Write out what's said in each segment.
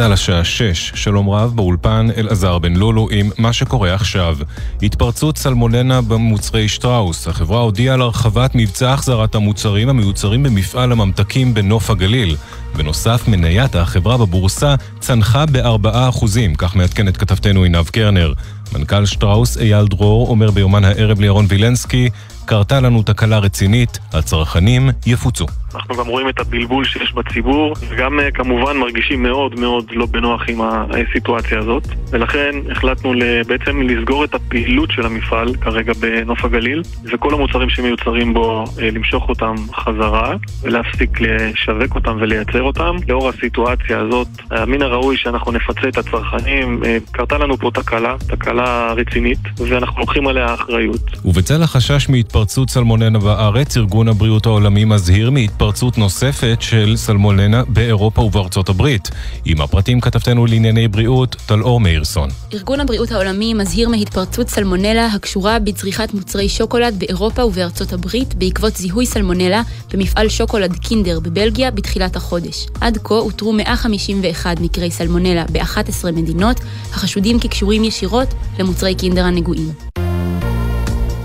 צה"ל השעה 6, שלום רב, באולפן אלעזר בן לולו עם מה שקורה עכשיו. התפרצות סלמוננה במוצרי שטראוס. החברה הודיעה על הרחבת מבצע החזרת המוצרים המיוצרים במפעל הממתקים בנוף הגליל. בנוסף, מניית החברה בבורסה צנחה ב-4%, כך מעדכנת כתבתנו עינב קרנר. מנכ"ל שטראוס אייל דרור אומר ביומן הערב לירון וילנסקי, קרתה לנו תקלה רצינית, הצרכנים יפוצו. אנחנו גם רואים את הבלבול שיש בציבור, וגם אה, כמובן מרגישים מאוד מאוד לא בנוח עם הסיטואציה הזאת. ולכן החלטנו בעצם לסגור את הפעילות של המפעל כרגע בנוף הגליל, וכל המוצרים שמיוצרים בו, אה, למשוך אותם חזרה, ולהפסיק לשווק אותם ולייצר אותם. לאור הסיטואציה הזאת, מן הראוי שאנחנו נפצה את הצרכנים. אה, קרתה לנו פה תקלה, תקלה רצינית, ואנחנו לוקחים עליה אחריות. ובצל החשש מהתפרצות סלמוננה בארץ, ארגון הבריאות העולמי מזהיר מהתפרצות התפרצות נוספת של סלמוננה באירופה ובארצות הברית. עם הפרטים כתבתנו לענייני בריאות, טלאור מאירסון. ארגון הבריאות העולמי מזהיר מהתפרצות סלמונלה הקשורה בצריכת מוצרי שוקולד באירופה ובארצות הברית בעקבות זיהוי סלמונלה במפעל שוקולד קינדר בבלגיה בתחילת החודש. עד כה אותרו 151 מקרי סלמונלה ב-11 מדינות, החשודים כקשורים ישירות למוצרי קינדר הנגועים.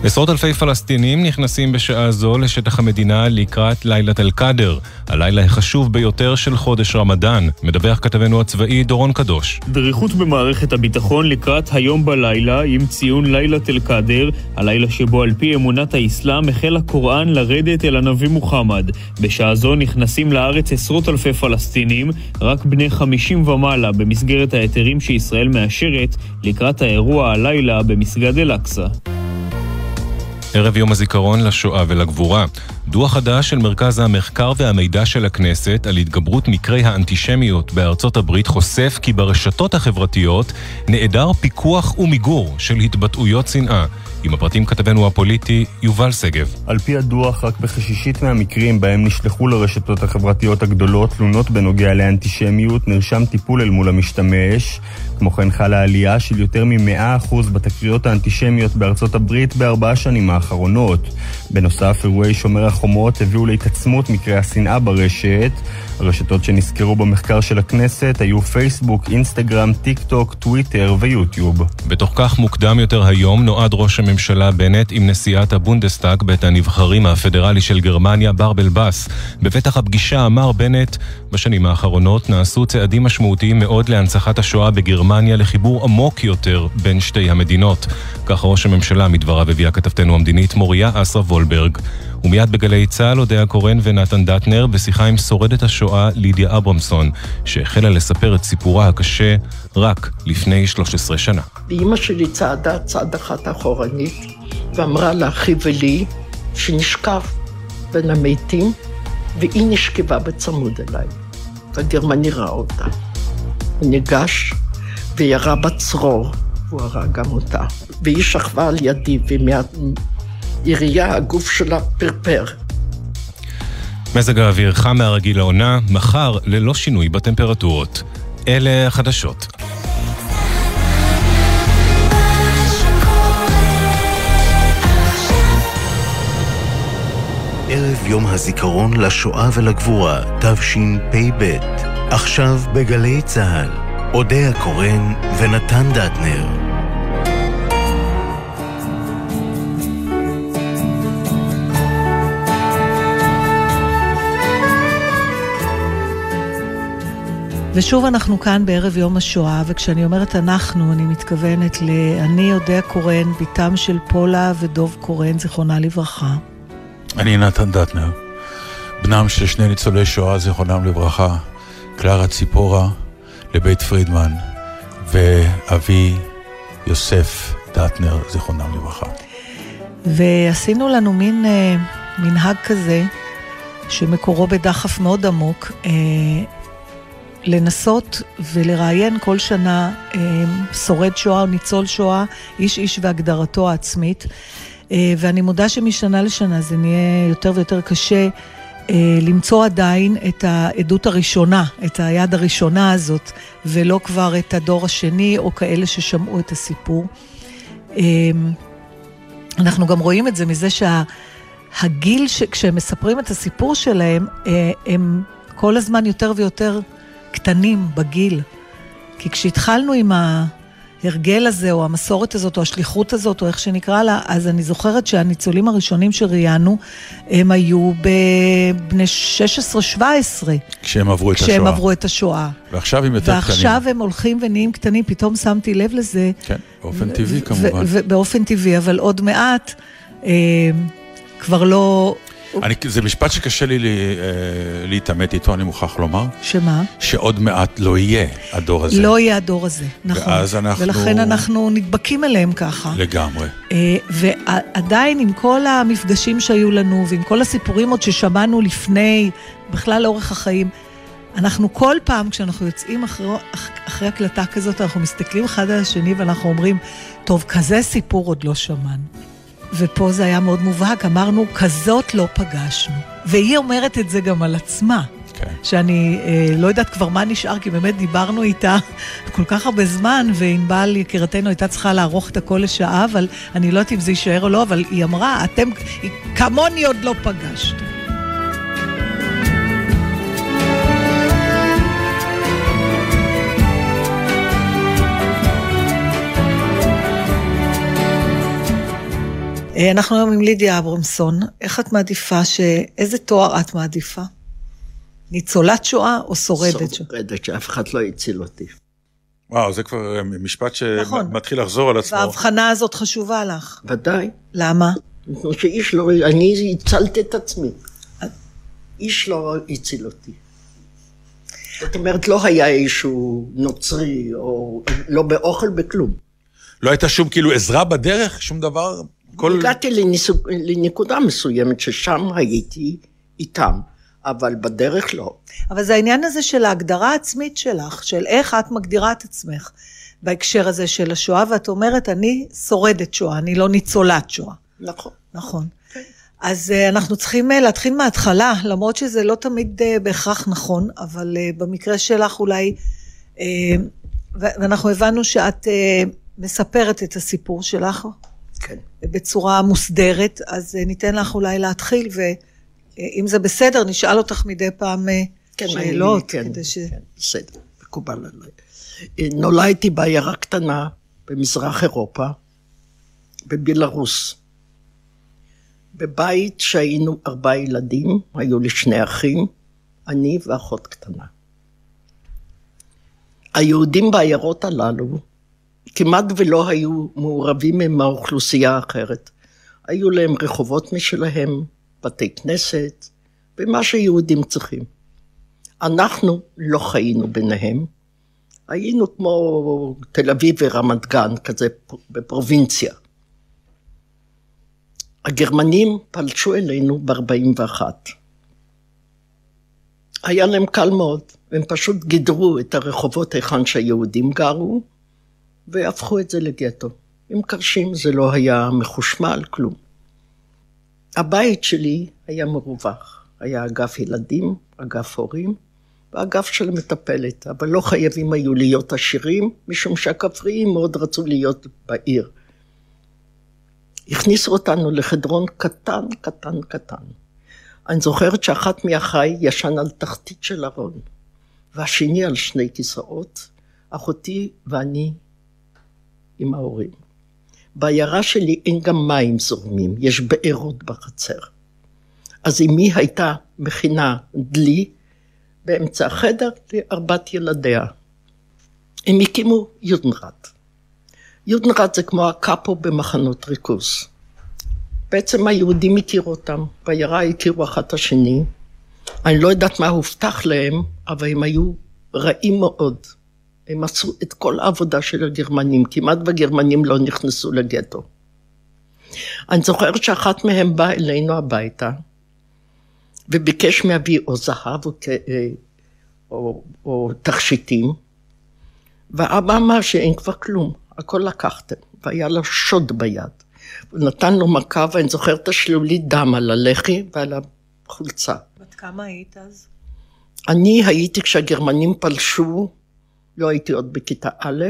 עשרות אלפי פלסטינים נכנסים בשעה זו לשטח המדינה לקראת לילת אל-קאדר, הלילה החשוב ביותר של חודש רמדאן, מדווח כתבנו הצבאי דורון קדוש. דריכות במערכת הביטחון לקראת היום בלילה עם ציון לילת אל-קאדר, הלילה שבו על פי אמונת האסלאם החל הקוראן לרדת אל הנביא מוחמד. בשעה זו נכנסים לארץ עשרות אלפי פלסטינים, רק בני 50 ומעלה במסגרת ההיתרים שישראל מאשרת לקראת האירוע הלילה במסגד אל-אקצא. ערב יום הזיכרון לשואה ולגבורה. דוח חדש של מרכז המחקר והמידע של הכנסת על התגברות מקרי האנטישמיות בארצות הברית חושף כי ברשתות החברתיות נעדר פיקוח ומיגור של התבטאויות שנאה. עם הפרטים כתבנו הפוליטי יובל שגב. על פי הדוח, רק בכשישית מהמקרים בהם נשלחו לרשתות החברתיות הגדולות תלונות בנוגע לאנטישמיות, נרשם טיפול אל מול המשתמש. כמו כן חלה עלייה של יותר מ-100% בתקריות האנטישמיות בארצות הברית בארבע השנים האחרונות. בנוסף, אירועי שומר החומות הביאו להתעצמות מקרי השנאה ברשת. הרשתות שנזכרו במחקר של הכנסת היו פייסבוק, אינסטגרם, טיק טוק, טוויטר ויוטיוב. בתוך כך מוקדם יותר היום נועד ראש הממשלה בנט עם נשיאת הבונדסטאג, בית הנבחרים הפדרלי של גרמניה, ברבל באס. בפתח הפגישה אמר בנט, בשנים האחרונות נעשו צעדים משמעותיים מאוד להנצחת השואה בגרמניה לחיבור עמוק יותר בין שתי המדינות. כך ראש הממשלה מדבריו הביאה כתבתנו המדינית מוריה אסרה וולברג. ומיד בגלי צה"ל הודיה קורן ונתן דטנר בשיחה עם שורדת השואה לידיה אברמסון, שהחלה לספר את סיפורה הקשה רק לפני 13 שנה. ואימא שלי צעדה צעד אחת אחורנית ואמרה לאחי ולי שנשכב בין המתים והיא נשכבה בצמוד אליי. הגרמני ראה אותה. הוא ניגש וירה בצרור, והוא הרג גם אותה. והיא שכבה על ידי, ומהירייה הגוף שלה פרפר. מזג האוויר חם מהרגיל לעונה, מחר ללא שינוי בטמפרטורות. אלה החדשות. יום הזיכרון לשואה ולגבורה, תשפ"ב. עכשיו בגלי צה"ל, אודיה קורן ונתן דטנר. ושוב אנחנו כאן בערב יום השואה, וכשאני אומרת אנחנו, אני מתכוונת ל"אני אודיה קורן", בתם של פולה ודוב קורן, זיכרונה לברכה. אני נתן דטנר, בנם של שני ניצולי שואה, זיכרונם לברכה, קלרה ציפורה לבית פרידמן, ואבי יוסף דטנר, זיכרונם לברכה. ועשינו לנו מין אה, מנהג כזה, שמקורו בדחף מאוד עמוק, אה, לנסות ולראיין כל שנה אה, שורד שואה או ניצול שואה, איש איש והגדרתו העצמית. אה, ואני מודה שמשנה לשנה זה נהיה יותר ויותר קשה אה, למצוא עדיין את העדות הראשונה, את היד הראשונה הזאת, ולא כבר את הדור השני או כאלה ששמעו את הסיפור. אה, אנחנו גם רואים את זה מזה שהגיל, שה, כשהם מספרים את הסיפור שלהם, הם כל הזמן יותר ויותר קטנים בגיל. כי כשהתחלנו עם ההרגל הזה, או המסורת הזאת, או השליחות הזאת, או איך שנקרא לה, אז אני זוכרת שהניצולים הראשונים שראיינו, הם היו בבני 16-17. כשהם עברו את כשהם השואה. עברו את השואה. ועכשיו הם יותר קטנים. ועכשיו הם הולכים ונהיים קטנים, פתאום שמתי לב לזה. כן, באופן טבעי כמובן. באופן טבעי, אבל עוד מעט אה, כבר לא... אני, זה משפט שקשה לי לי אה, להתעמת איתו, אני מוכרח לומר, שמה? שעוד מעט לא יהיה הדור הזה. לא יהיה הדור הזה, נכון. ואז אנחנו- ולכן אנחנו נדבקים אליהם ככה. לגמרי. אה, ועדיין עם כל המפגשים שהיו לנו, ועם כל הסיפורים עוד ששמענו לפני, בכלל לאורך החיים, אנחנו כל פעם כשאנחנו יוצאים אחרי, אח- אחרי הקלטה כזאת, אנחנו מסתכלים אחד על השני ואנחנו אומרים, טוב, כזה סיפור עוד לא שמענו. ופה זה היה מאוד מובהק, אמרנו, כזאת לא פגשנו. והיא אומרת את זה גם על עצמה. כן. שאני אה, לא יודעת כבר מה נשאר, כי באמת דיברנו איתה כל כך הרבה זמן, וענבל יקירתנו הייתה צריכה לערוך את הכל לשעה, אבל אני לא יודעת אם זה יישאר או לא, אבל היא אמרה, אתם כמוני עוד לא פגשתם. אנחנו היום עם לידיה אברמסון. איך את מעדיפה ש... איזה תואר את מעדיפה? ניצולת שואה או שורדת שואה? שורדת, שאף אחד לא הציל אותי. וואו, זה כבר אה, משפט נכון. שמתחיל לחזור על עצמו. וההבחנה הזאת חשובה לך. ודאי. למה? מפני שאיש לא... אני הצלתי את עצמי. איש לא הציל אותי. זאת אומרת, לא היה איזשהו נוצרי, או לא באוכל, בכלום. לא הייתה שום כאילו עזרה בדרך? שום דבר? כל... הגעתי לניסו- לנקודה מסוימת ששם הייתי איתם, אבל בדרך לא. אבל זה העניין הזה של ההגדרה העצמית שלך, של איך את מגדירה את עצמך בהקשר הזה של השואה, ואת אומרת, אני שורדת שואה, אני לא ניצולת שואה. נכון. נכון. אז uh, אנחנו צריכים uh, להתחיל מההתחלה, למרות שזה לא תמיד uh, בהכרח נכון, אבל במקרה שלך אולי, ואנחנו הבנו שאת מספרת את הסיפור שלך כן. בצורה מוסדרת, אז uh, ניתן לך אולי להתחיל, ואם זה בסדר, נשאל אותך מדי פעם uh, כן, שאלות, אני- כן, כדי ש... כן, בסדר, מקובל עליי. אה, נולדתי בעיירה קטנה במזרח אירופה, בבלארוס. בבית שהיינו ארבעה ילדים, היו לי שני אחים, אני ואחות קטנה. היהודים בעיירות הללו כמעט ולא היו מעורבים עם האוכלוסייה האחרת. היו להם רחובות משלהם, בתי כנסת, ומה שיהודים צריכים. אנחנו לא חיינו ביניהם, היינו כמו תל אביב ורמת גן, כזה בפרובינציה. הגרמנים פלשו אלינו ב-41. היה להם קל מאוד, הם פשוט גידרו את הרחובות היכן שהיהודים גרו, והפכו את זה לגטו. עם קרשים זה לא היה מחושמל, כלום. הבית שלי היה מרווח. היה אגף ילדים, אגף הורים, ואגף של מטפלת, אבל לא חייבים היו להיות עשירים, משום שהכפריים מאוד רצו להיות בעיר. הכניסו אותנו לחדרון קטן, קטן, קטן. אני זוכרת שאחת מאחיי ישן על תחתית של ארון, והשני על שני כיסאות, אחותי ואני עם ההורים. בעיירה שלי אין גם מים זורמים, יש בארות בחצר. אז אמי הייתה מכינה דלי באמצע החדר לארבעת ילדיה. הם הקימו יודנרט. יודנרט זה כמו הקאפו במחנות ריכוז. בעצם היהודים הכירו אותם, בעיירה הכירו אחת השני. אני לא יודעת מה הובטח להם, אבל הם היו רעים מאוד. הם עשו את כל העבודה של הגרמנים, כמעט והגרמנים לא נכנסו לגטו. אני זוכרת שאחת מהם באה אלינו הביתה, וביקש מאבי או זהב או, או, או תכשיטים, ואבא אמר שאין כבר כלום, הכל לקחתם, והיה לו שוד ביד. הוא נתן לו מכה, ואני זוכרת את השלולית דם על הלחי ועל החולצה. בת כמה היית אז? אני הייתי כשהגרמנים פלשו, לא הייתי עוד בכיתה א',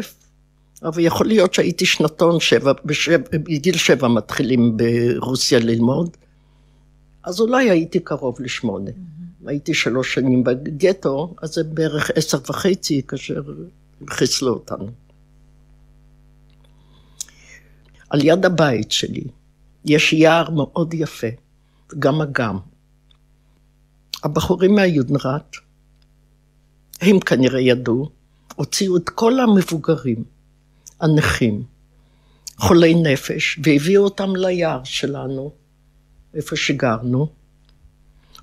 אבל יכול להיות שהייתי שנתון, שבע, בשב, בגיל שבע מתחילים ברוסיה ללמוד, אז אולי הייתי קרוב לשמונה. Mm-hmm. הייתי שלוש שנים בגטו, אז זה בערך עשר וחצי, כאשר חיסלו אותנו. על יד הבית שלי יש יער מאוד יפה, גם אגם. הבחורים מהיודנראט, הם כנראה ידעו, הוציאו את כל המבוגרים, הנכים, חולי נפש, והביאו אותם ליער שלנו, איפה שגרנו,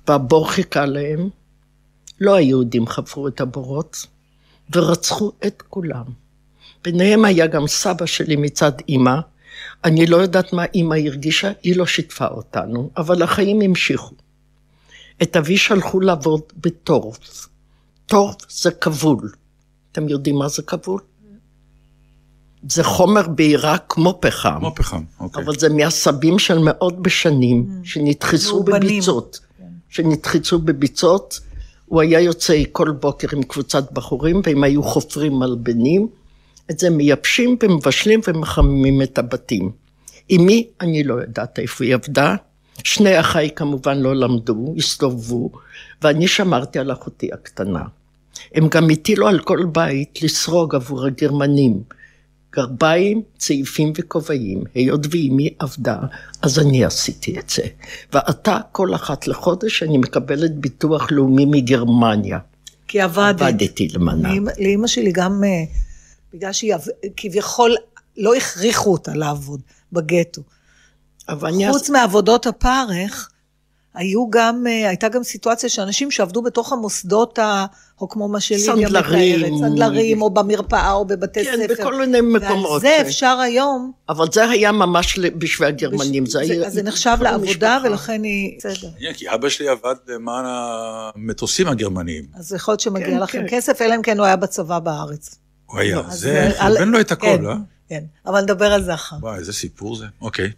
והבור חיכה להם. לא היהודים חפרו את הבורות, ורצחו את כולם. ביניהם היה גם סבא שלי מצד אימא. אני לא יודעת מה אימא הרגישה, היא לא שיתפה אותנו, אבל החיים המשיכו. את אבי שלחו לעבוד בטורף. טורף זה כבול. אתם יודעים מה זה כבול? זה חומר בעיראק כמו פחם. כמו פחם, אוקיי. אבל זה מעשבים של מאות בשנים, Mm. שנדחסו. בביצות. שנדחסו בביצות. הוא היה יוצא כל בוקר עם קבוצת בחורים, והם היו חופרים מלבנים. את זה מייבשים ומבשלים ומחממים את הבתים. עם מי? אני לא יודעת איפה היא עבדה. שני אחיי כמובן לא למדו, הסתובבו, ואני שמרתי על אחותי הקטנה. הם גם הטילו על כל בית לסרוג עבור הגרמנים. גרביים, צעיפים וכובעים. היות ואימי עבדה, אז אני עשיתי את זה. ועתה, כל אחת לחודש, אני מקבלת ביטוח לאומי מגרמניה. כי עבדת. עבדתי למענה. לאמא- לאמא שלי גם, אה, בגלל שהיא כביכול, לא הכריחו אותה לעבוד בגטו. אבל אני... חוץ מעבודות הפרך, היו גם, אה, הייתה גם סיטואציה שאנשים שעבדו בתוך המוסדות, ה, או כמו מה סנדלרים. מתארת, סנדלרים, או במרפאה, או בבתי כן, ספר. בכל מיני מקומות. ועל זה ש- אפשר היום, אבל זה היה ממש בשביל הגרמנים. זה היה... אז זה נחשב לעבודה, המשפחה. ולכן היא... בסדר. מעניין, כי אבא שלי עבד למען המטוסים הגרמניים. אז יכול להיות שמגיע כן, לכם כן. כסף, אלא אם כן הוא היה בצבא בארץ. הוא היה, אז זה על- חרבן לו את הכל, כן, אה? כן, אבל נדבר על זה אחר. וואי, איזה סיפור זה. אוקיי.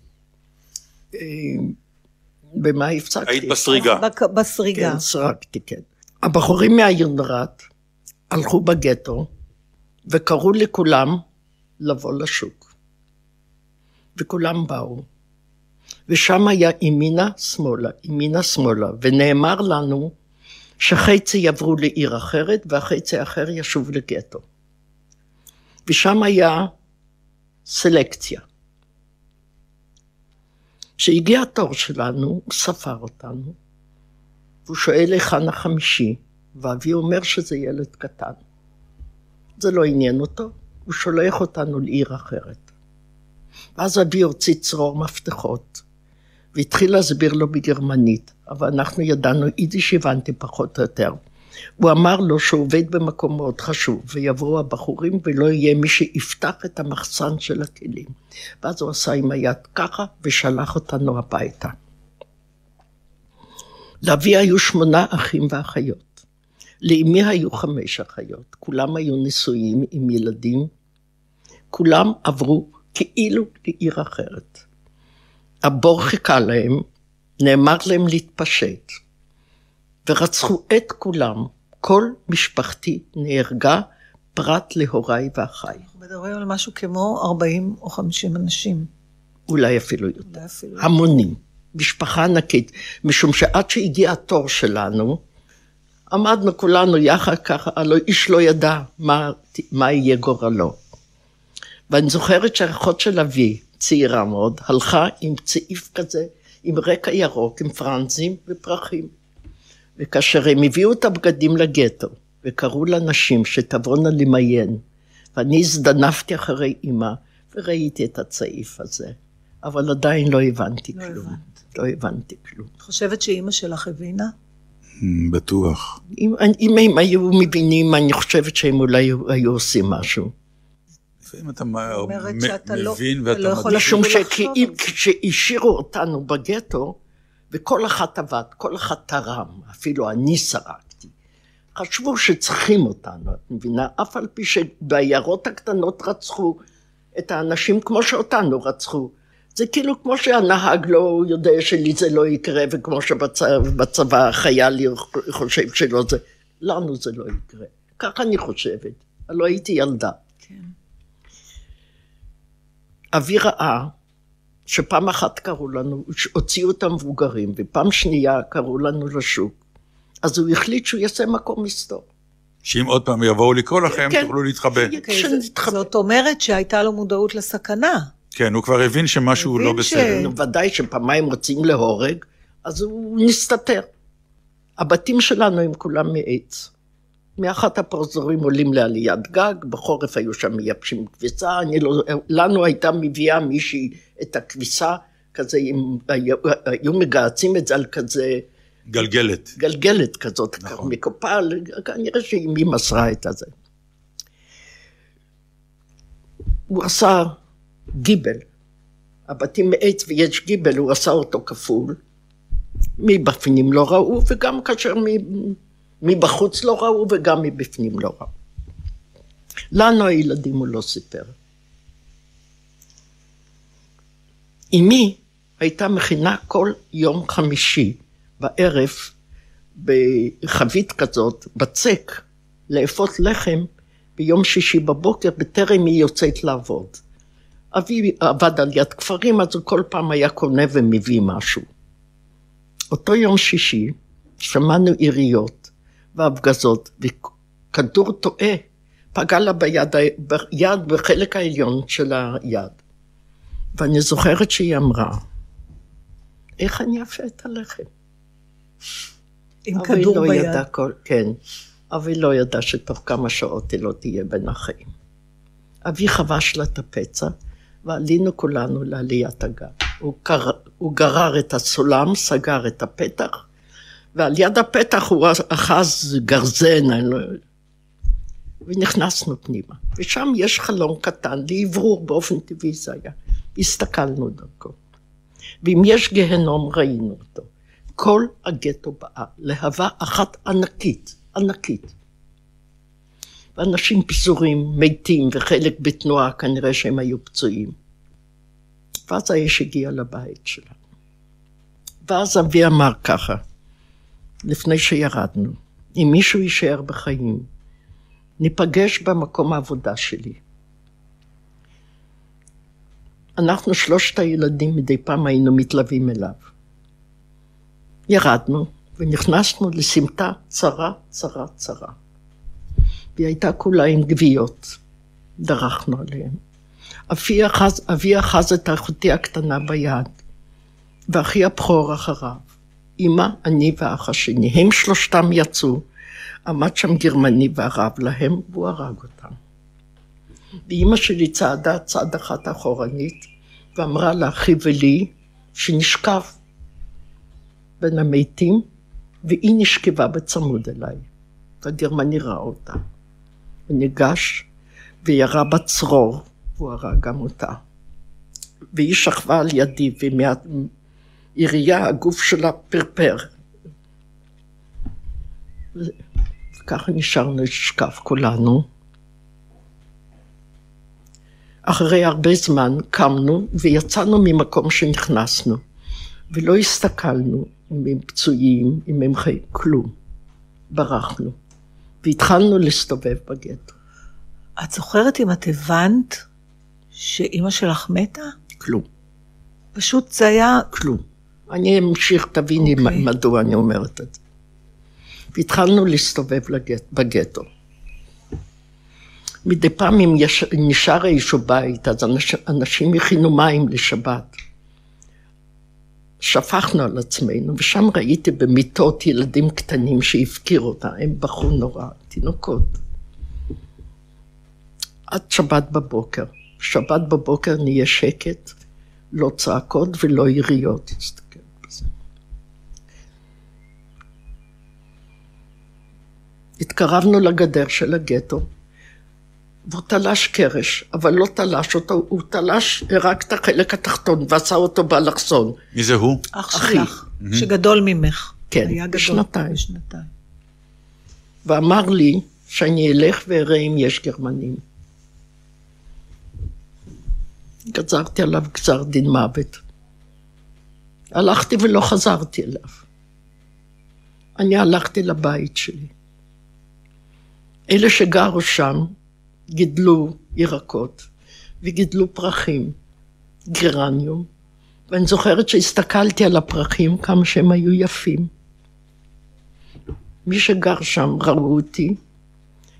במה הפסקתי? היית בסריגה. בק- בסריגה. כן, סרקתי, כן. הבחורים מהיונדרת הלכו בגטו וקראו לכולם לבוא לשוק. וכולם באו. ושם היה ימינה שמאלה, ימינה שמאלה, ונאמר לנו שחצי יעברו לעיר אחרת והחצי האחר ישוב לגטו. ושם היה סלקציה. כשהגיע התור שלנו, הוא ספר אותנו, והוא שואל היכן החמישי, ואבי אומר שזה ילד קטן. זה לא עניין אותו, הוא שולח אותנו לעיר אחרת. ואז אבי הוציא צרור מפתחות, והתחיל להסביר לו בגרמנית, אבל אנחנו ידענו יידיש, הבנתי פחות או יותר. הוא אמר לו שהוא עובד במקום מאוד חשוב, ויבואו הבחורים ולא יהיה מי שיפתח את המחסן של הכלים. ואז הוא עשה עם היד ככה, ושלח אותנו הביתה. לאבי היו שמונה אחים ואחיות. לאמי היו חמש אחיות. כולם היו נשואים עם ילדים. כולם עברו כאילו לעיר אחרת. הבור חיכה להם, נאמר להם להתפשט, ורצחו את כולם. כל משפחתי נהרגה פרט להוריי ואחיי. אנחנו מדברים על משהו כמו 40 או 50 אנשים. אולי אפילו יותר. אולי אפילו. המונים, משפחה ענקית, משום שעד שהגיע התור שלנו, עמדנו כולנו יחד ככה, הלוא איש לא ידע מה, מה יהיה גורלו. ואני זוכרת שהאחות של אבי, צעירה מאוד, הלכה עם צעיף כזה, עם רקע ירוק, עם פרנזים ופרחים. וכאשר הם הביאו את הבגדים לגטו, וקראו לנשים שתבואנה למיין, ואני הזדנפתי אחרי אימא, וראיתי את הצעיף הזה. אבל עדיין לא הבנתי לא כלום. הבנת. לא הבנתי כלום. את חושבת שאימא שלך הבינה? אמ, בטוח. אם, אם הם היו מבינים, אני חושבת שהם אולי היו, עושים משהו. לפעמים אתה מ- אומרת מ- שאתה לא- מבין אתה ואתה לא יכול. משום. כשהשאירו אותנו בגטו, וכל אחת עבד, כל אחת תרם, אפילו אני סרקתי. חשבו שצריכים אותנו, את מבינה? אף על פי שבעיירות הקטנות רצחו את האנשים כמו שאותנו רצחו. זה כאילו כמו שהנהג לא יודע שלי זה לא יקרה, וכמו שבצבא החייל חושב שלא זה, לנו זה לא יקרה. ככה אני חושבת. הלוא הייתי ילדה. כן. אבי ראה שפעם אחת קראו לנו, הוציאו את המבוגרים, ופעם שנייה קראו לנו לשוק. אז הוא החליט שהוא יעשה מקום מסתור. שאם עוד פעם יבואו לקרוא לכם, כן. תוכלו להתחבא. כן. אוקיי, שנתחבא. זאת אומרת שהייתה לו מודעות לסכנה. כן, הוא כבר הבין שמשהו לא בסדר. ודאי שפעמיים רוצים להורג, אז הוא נסתתר. הבתים שלנו הם כולם מעץ. מאחת הפרוזורים עולים לעליית גג, בחורף היו שם מייבשים כביסה, אני לא, לנו הייתה מביאה מישהי את הכביסה, כזה, היו, היו מגהצים את זה על כזה גלגלת. גלגלת כזאת, נכון. נכון. מקופל, כנראה שאימי מסרה את הזה. הוא עשה גיבל, הבתים מעץ ויש גיבל, הוא עשה אותו כפול. מבפנים לא ראו, וגם כאשר מ- מבחוץ לא ראו, וגם מבפנים לא ראו. לנו הילדים הוא לא סיפר. אמי הייתה מכינה כל יום חמישי בערב בחבית כזאת, בצק, לאפות לחם ביום שישי בבוקר בטרם היא יוצאת לעבוד. אבי עבד על יד כפרים, אז הוא כל פעם היה קונה ומביא משהו. אותו יום שישי שמענו יריות והפגזות, וכדור טועה פגע לה ביד, ביד בחלק העליון של היד. ואני זוכרת שהיא אמרה, איך אני אפה את הלחם? עם כדור לא ביד. ידעה כל, כן, אבל היא לא ידעה שתוך כמה שעות היא לא תהיה בין החיים. אבי חבש לה את הפצע, ועלינו כולנו לעליית הגג. הוא, קר... הוא גרר את הסולם, סגר את הפתח, ועל יד הפתח הוא אחז גרזן, אני לא... ונכנסנו פנימה. ושם יש חלון קטן, לאוורור באופן טבעי זה היה. הסתכלנו דרכו. ואם יש גיהנום, ראינו אותו. כל הגטו באה, להבה אחת ענקית, ענקית. ואנשים פזורים, מתים, וחלק בתנועה, כנראה שהם היו פצועים. ואז האש הגיע לבית שלנו. ואז אבי אמר ככה, לפני שירדנו, אם מישהו יישאר בחיים, ניפגש במקום העבודה שלי. אנחנו שלושת הילדים מדי פעם היינו מתלווים אליו. ירדנו ונכנסנו לסמטה צרה, צרה, צרה. והיא הייתה כולה עם גוויות, דרכנו עליהן. אבי אחז, אבי אחז את אחותי הקטנה ביד, ואחי הבכור אחריו. אמא, אני ואח השני. הם שלושתם יצאו. עמד שם גרמני וערב להם, והוא הרג אותם. ואימא שלי צעדה צעד אחת אחורנית, ואמרה לאחי ולי, שנשכב בין המתים, והיא נשכבה בצמוד אליי. והגרמני ראה אותה. הוא ניגש וירה בצרור, והוא הרג גם אותה. והיא שכבה על ידי, ומהעירייה הגוף שלה פרפר. וככה נשארנו לשכב כולנו. אחרי הרבה זמן קמנו ויצאנו ממקום שנכנסנו, ולא הסתכלנו אם הם פצועים, אם הם חיים, כלום. ברחנו. והתחלנו להסתובב בגטו. את זוכרת אם את הבנת שאימא שלך מתה? כלום. פשוט זה היה... כלום. אני אמשיך, תביני אוקיי. okay. מדוע אני אומרת את זה. והתחלנו להסתובב לגט, בגטו. מדי פעם אם יש, נשאר איזשהו בית, אז אנש, אנשים הכינו מים לשבת. שפכנו על עצמנו, ושם ראיתי במיטות ילדים קטנים שהפקירו אותה, הם בכו נורא, תינוקות. עד שבת בבוקר. שבת בבוקר נהיה שקט, לא צעקות ולא יריות. תסתכל בזה. התקרבנו לגדר של הגטו, והוא תלש קרש, אבל לא תלש אותו, הוא תלש רק את החלק התחתון ועשה אותו באלכסון. מי זה הוא? אח. שלך, שגדול ממך. כן, היה גדול. בשנתיים. בשנתיים. ואמר לי שאני אלך ואראה אם יש גרמנים. גזרתי עליו גזר דין מוות. הלכתי ולא חזרתי אליו. אני הלכתי לבית שלי. אלה שגרו שם גידלו ירקות וגידלו פרחים, גרניום, ואני זוכרת שהסתכלתי על הפרחים כמה שהם היו יפים. מי שגר שם ראו אותי,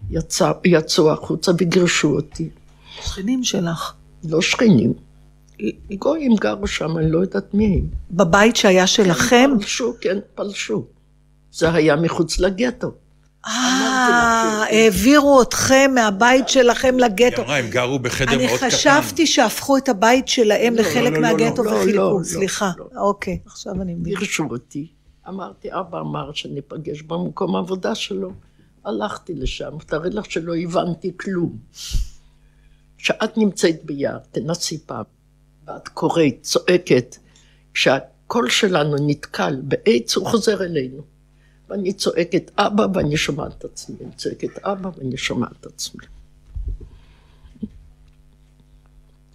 יצא, יצאו החוצה וגירשו אותי. שכנים שלך. לא שכנים. גויים גרו שם, אני לא יודעת מי הם. בבית שהיה שלכם? כן, פלשו, כן, פלשו. זה היה מחוץ לגטו. אה, העבירו אתכם מהבית שלכם לגטו. היא אמרה, הם גרו בחדר מאוד קטן. אני חשבתי שהפכו את הבית שלהם לא, לחלק לא, מהגטו לא, לא, וחילקו, סליחה. אוקיי, עכשיו אני מבינה. גירשו אותי. אמרתי, אבא אמר שניפגש במקום העבודה שלו. הלכתי לשם, תארי לך שלא הבנתי כלום. כשאת נמצאת ביער, תנסי פעם, ואת קוראת, צועקת, כשהקול שלנו נתקל בעץ, הוא חוזר אלינו. ואני צועקת אבא ואני שומעת את עצמי, אני צועקת אבא ואני שומעת את עצמי.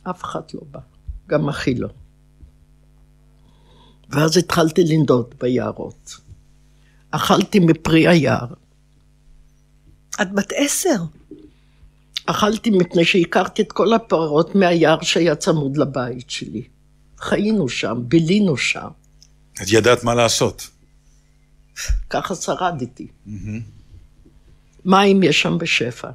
אף אחד לא בא, גם אחי לא. ואז התחלתי לנדוד ביערות. אכלתי מפרי היער. את בת עשר. אכלתי מפני שהכרתי את כל הפירות מהיער שהיה צמוד לבית שלי. חיינו שם, בילינו שם. את ידעת מה לעשות. ככה שרדתי. מים יש שם בשפע.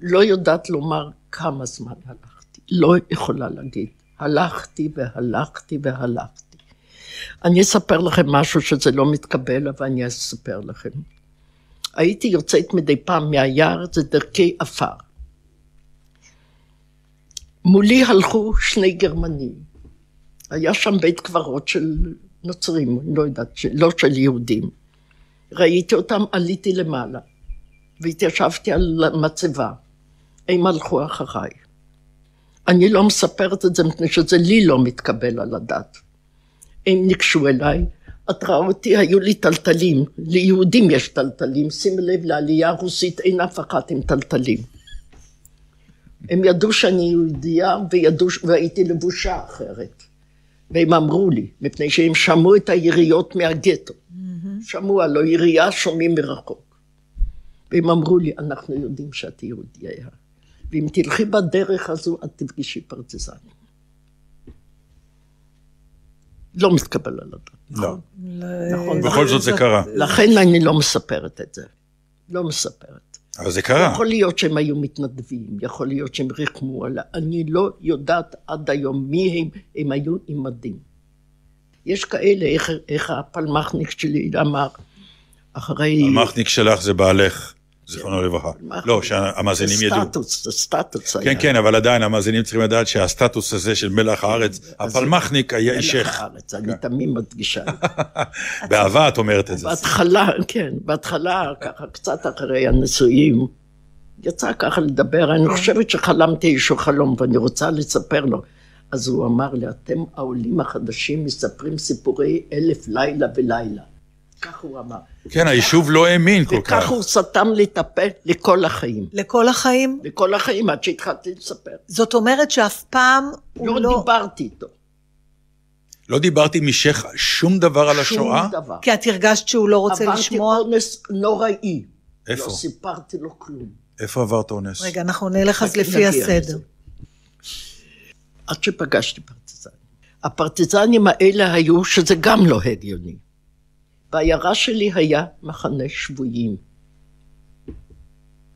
לא יודעת לומר כמה זמן הלכתי. לא יכולה להגיד. הלכתי והלכתי והלכתי. אני אספר לכם משהו שזה לא מתקבל, אבל אני אספר לכם. הייתי יוצאת מדי פעם מהיער, זה דרכי עפר. מולי הלכו שני גרמנים. היה שם בית קברות של נוצרים, לא יודעת, לא של יהודים. ראיתי אותם, עליתי למעלה, והתיישבתי על מצבה. הם הלכו אחריי. אני לא מספרת את זה מפני שזה לי לא מתקבל על הדעת. הם ניגשו אליי, את רואה אותי, היו לי טלטלים, ליהודים יש טלטלים, שימי לב, לעלייה הרוסית אין אף אחת עם טלטלים. הם ידעו שאני יהודייה וידעו, והייתי לבושה אחרת. והם אמרו לי, מפני שהם שמעו את היריות מהגטו. שמעו, הלא ירייה שומעים מרחוק. והם אמרו לי, אנחנו יודעים שאת יהודייה, ואם תלכי בדרך הזו, את תפגשי פרטיזנים. לא מתקבל על הדעת. לא. נכון. בכל זאת זה קרה. לכן אני לא מספרת את זה. לא מספרת. אבל זה קרה. יכול להיות שהם היו מתנדבים, יכול להיות שהם ריחמו עליה. אני לא יודעת עד היום מי הם, הם היו עם מדים. יש כאלה, איך, איך הפלמחניק שלי אמר, אחרי... המחניק שלך זה בעלך, זיכרונו לברכה. לא, שהמאזינים זה ידעו. סטטוס, זה סטטוס היה. כן, כן, אבל עדיין המאזינים צריכים לדעת שהסטטוס הזה של מלח הארץ, הפלמחניק היה מלח אישך. הארץ, אני תמיד מדגישה. זה. באהבה את אומרת את זה. בהתחלה, כן, בהתחלה, ככה, קצת אחרי הנישואים, יצא ככה לדבר, אני חושבת שחלמתי איזשהו חלום ואני רוצה לספר לו. אז הוא אמר לי, אתם העולים החדשים מספרים סיפורי אלף לילה ולילה. כך הוא אמר. כן, היישוב לא האמין כל כך. וכך הוא סתם לי את הפה לכל החיים. לכל החיים? לכל החיים, עד שהתחלתי לספר. זאת אומרת שאף פעם הוא לא לא... דיברתי איתו. לא דיברתי משך שום דבר על השואה? שום דבר. כי את הרגשת שהוא לא רוצה לשמוע? עברתי אונס נוראי. איפה? לא סיפרתי לו כלום. איפה עברת אונס? רגע, אנחנו נלך אז לפי הסדר. עד שפגשתי פרטיזנים. הפרטיזנים האלה היו, שזה גם לא הגיוני. בעיירה שלי היה מחנה שבויים.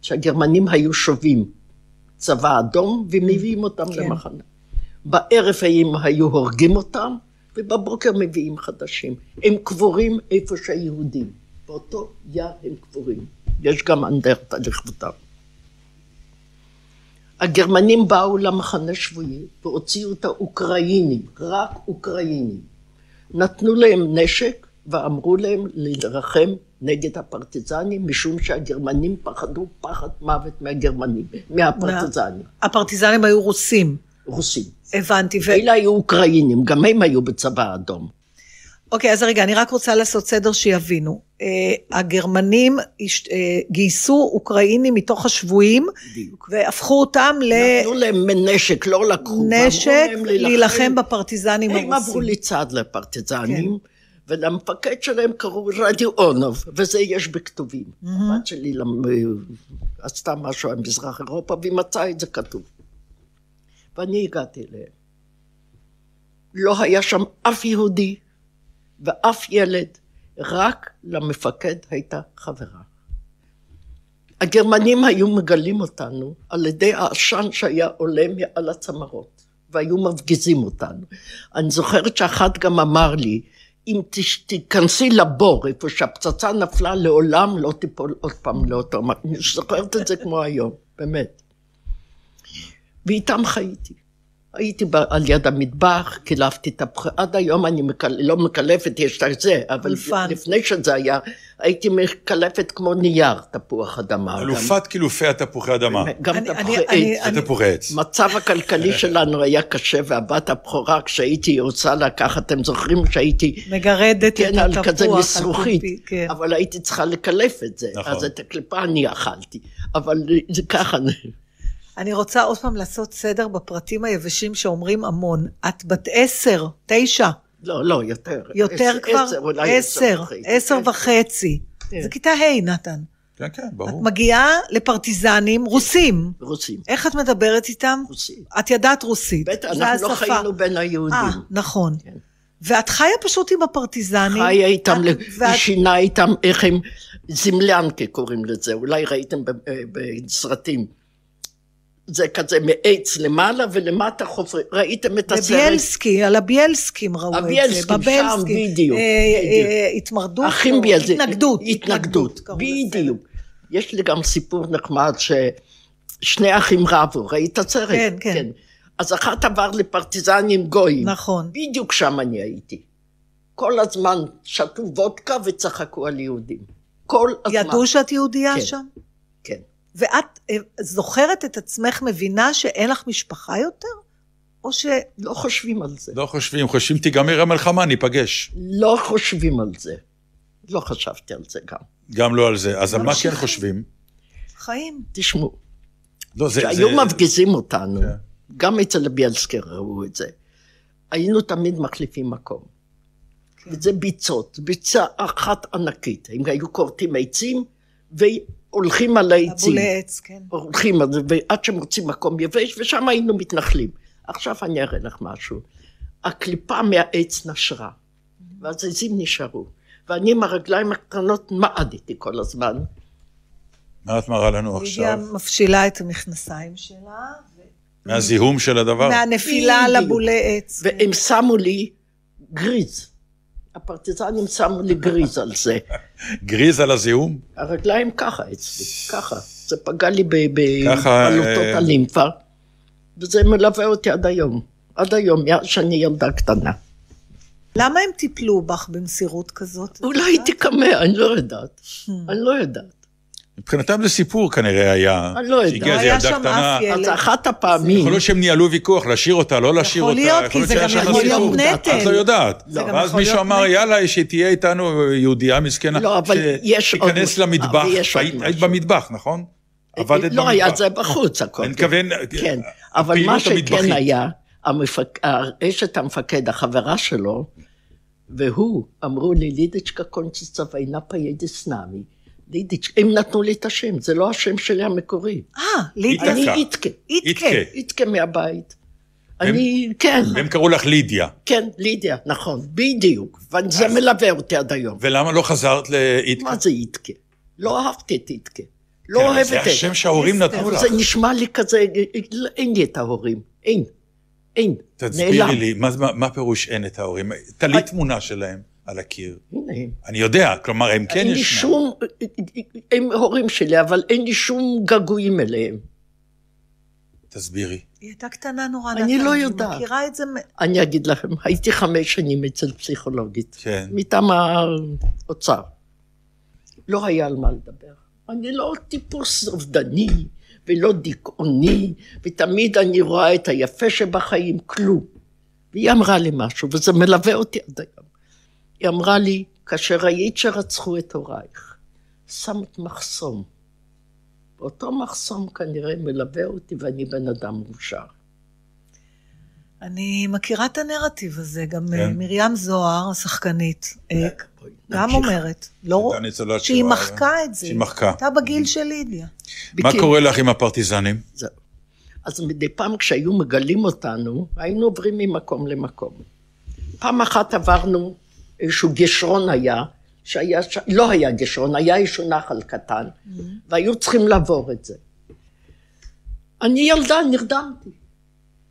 שהגרמנים היו שובים צבא אדום ומביאים אותם כן. למחנה. בערב הם היו הורגים אותם, ובבוקר מביאים חדשים. הם קבורים איפה שהיהודים. באותו יער הם קבורים. יש גם אנדרטה לכבודם. הגרמנים באו למחנה שבויים והוציאו את האוקראינים, רק אוקראינים. נתנו להם נשק ואמרו להם להילחם נגד הפרטיזנים, משום שהגרמנים פחדו פחד מוות מהגרמנים, מהפרטיזנים, הפרטיזנים היו רוסים, רוסים. הבנתי. ו... אלה היו אוקראינים, גם הם היו בצבא האדום. אוקיי, אז רגע, אני רק רוצה לעשות סדר שיבינו. Uh, הגרמנים uh, גייסו אוקראינים מתוך השבויים, בדיוק. והפכו אותם נתנו להם נשק, לא לקחו. להם להילחם בפרטיזנים הם הרוסים. עברו לצד לפרטיזנים, ולמפקד שלהם קראו רדיואונוב, וזה יש בכתובים. הבת שלי למ- עשתה משהו על מזרח אירופה, והיא מצאה את זה כתוב. ואני הגעתי אליהם. לא היה שם אף יהודי ואף ילד, רק למפקד הייתה חברה. הגרמנים היו מגלים אותנו על ידי העשן שהיה עולה מעל הצמרות, והיו מפגיזים אותנו. אני זוכרת שאחת גם אמר לי, אם תיכנסי לבור, איפה שהפצצה נפלה, לעולם לא תיפול עוד פעם לאותו... אני זוכרת את זה כמו היום, באמת. ואיתם חייתי. הייתי על יד המטבח, קילפתי את הפח... עד היום אני מקל... לא מקלפת, יש את זה, אבל אלפן. לפני שזה היה, הייתי מקלפת כמו נייר תפוח אדמה. אלופת גם... קילופי התפוחי אדמה. גם אני, תפוחי אני, עץ. אני, תפוחי עץ. מצב הכלכלי שלנו היה קשה, והבת הבכורה, כשהייתי רוצה לקחת, אתם זוכרים שהייתי... מגרדת כן, את התפוח. כן, על כזה מזרוחית. כן. אבל הייתי צריכה לקלף את זה. נכון. אז את הקליפה אני אכלתי. אבל זה ככה... אני רוצה עוד פעם לעשות סדר בפרטים היבשים שאומרים המון. את בת עשר, תשע. לא, לא, יותר. יותר עשר, כבר? עשר, אולי עשר. עשר, עשר וחצי. כן. זה כיתה ה', נתן. כן, כן, ברור. את מגיעה לפרטיזנים רוסים. רוסים. איך את מדברת איתם? רוסים. את ידעת רוסית. בטח, אנחנו לא חיינו בין היהודים. אה, נכון. כן. ואת חיה פשוט עם הפרטיזנים. חיה איתם, היא ואת... שינה איתם, איך הם, זמלנקה קוראים לזה, אולי ראיתם אה, בסרטים. זה כזה מעץ למעלה ולמטה חופרים, ראיתם את הסרט? בביאלסקי, על הביאלסקים ראו את זה, הביאלסקים, שם בדיוק. אה, אה, התמרדות, אחים ביאלסקי, התנגדות, התנגדות, בדיוק. יש לי גם סיפור נחמד ששני אחים רבו, ראית את הסרט? כן, כן. אז אחת עבר לפרטיזנים גויים. נכון. בדיוק שם אני הייתי. כל הזמן שתו וודקה וצחקו על יהודים. כל הזמן. ידעו שאת יהודייה כן, שם? כן. ואת אה, זוכרת את עצמך מבינה שאין לך משפחה יותר? או ש... לא חושבים על זה. לא חושבים, חושבים תיגמר המלחמה, ניפגש. לא חושבים על זה. לא חשבתי על זה גם. גם לא על זה. אז על מה כן חושבים? חיים. תשמעו. לא, זה... כשהיו זה... מפגיזים אותנו, כן. גם אצל ביאלסקי ראו את זה, היינו תמיד מחליפים מקום. כן. וזה ביצות, ביצה אחת ענקית. הם היו כורתים עצים, הולכים על העצים. הבולי עץ, כן. הולכים ועד שמוצאים מקום יבש, ושם היינו מתנחלים. עכשיו אני אראה לך משהו. הקליפה מהעץ נשרה, והזיזים נשארו. ואני עם הרגליים הקטנות מעדתי כל הזמן. מה את מראה לנו עכשיו? לידיה מפשילה את המכנסיים שלה. מהזיהום של הדבר? מהנפילה על הבולי עץ. והם שמו לי גריז. הפרטיזנים שמו לי גריז על זה. גריז על הזיהום? הרגליים ככה אצלי, ככה. זה פגע לי בבלוטות אה, הלימפה, וזה מלווה אותי עד היום. עד היום, שאני ילדה קטנה. למה הם טיפלו בך במסירות כזאת? אולי הייתי קמא, אני לא יודעת. Hmm. אני לא יודעת. מבחינתם זה סיפור כנראה היה. אני לא יודעת. שהגיעה איזה ילדה קטנה. אז אחת הפעמים... יכול להיות שהם ניהלו ויכוח, להשאיר אותה, לא להשאיר אותה. יכול להיות, כי זה גם יכול להיות נטל. את לא יודעת. ואז מישהו אמר, יאללה, שתהיה איתנו יהודייה מסכנה. לא, אבל יש עוד... שתיכנס למטבח. היית במטבח, נכון? עבדת במטבח. לא, היה זה בחוץ הכל. אני מתכוון... כן, אבל מה שכן היה, אשת המפקד, החברה שלו, והוא, אמרו לי, Lideczka, kończy się wojna, pojedziesz z nami. לידיץ', הם נתנו לי את השם, זה לא השם שלי המקורי. אה, לידיה. אני איתקה. איתקה. איתקה מהבית. אני, כן. והם קראו לך לידיה. כן, לידיה, נכון, בדיוק. וזה מלווה אותי עד היום. ולמה לא חזרת לאיתקה? מה זה איתקה? לא אהבתי את איתקה. לא אוהבת את זה. זה השם שההורים נתנו לך. זה נשמע לי כזה, אין לי את ההורים. אין. אין. תסבירי לי, מה פירוש אין את ההורים? תלי תמונה שלהם. על הקיר. הנה הם. אני יודע, כלומר, הם כן ישנם. אין לי שום, הם הורים שלי, אבל אין לי שום געגועים אליהם. תסבירי. היא הייתה קטנה נורא נתן. אני לא יודעת. אני מכירה את זה... אני אגיד לכם, הייתי חמש שנים אצל פסיכולוגית. כן. מטעם האוצר. לא היה על מה לדבר. אני לא טיפוס אובדני ולא דיכאוני, ותמיד אני רואה את היפה שבחיים, כלום. והיא אמרה לי משהו, וזה מלווה אותי עד היום. היא אמרה לי, כאשר ראית שרצחו את הורייך, שמת מחסום. אותו מחסום כנראה מלווה אותי ואני בן אדם מאושר. אני מכירה את הנרטיב הזה, גם כן. אה, מרים זוהר, השחקנית, אה, גם אומרת, לא, שהיא מחקה את זה. שהיא מחקה. הייתה בגיל של לידיה. מה קורה לך עם הפרטיזנים? זהו. אז מדי פעם כשהיו מגלים אותנו, היינו עוברים ממקום למקום. פעם אחת עברנו איזשהו גשרון היה, שהיה, ש... לא היה גשרון, היה איזשהו נחל קטן, mm-hmm. והיו צריכים לעבור את זה. אני ילדה, נרדמתי,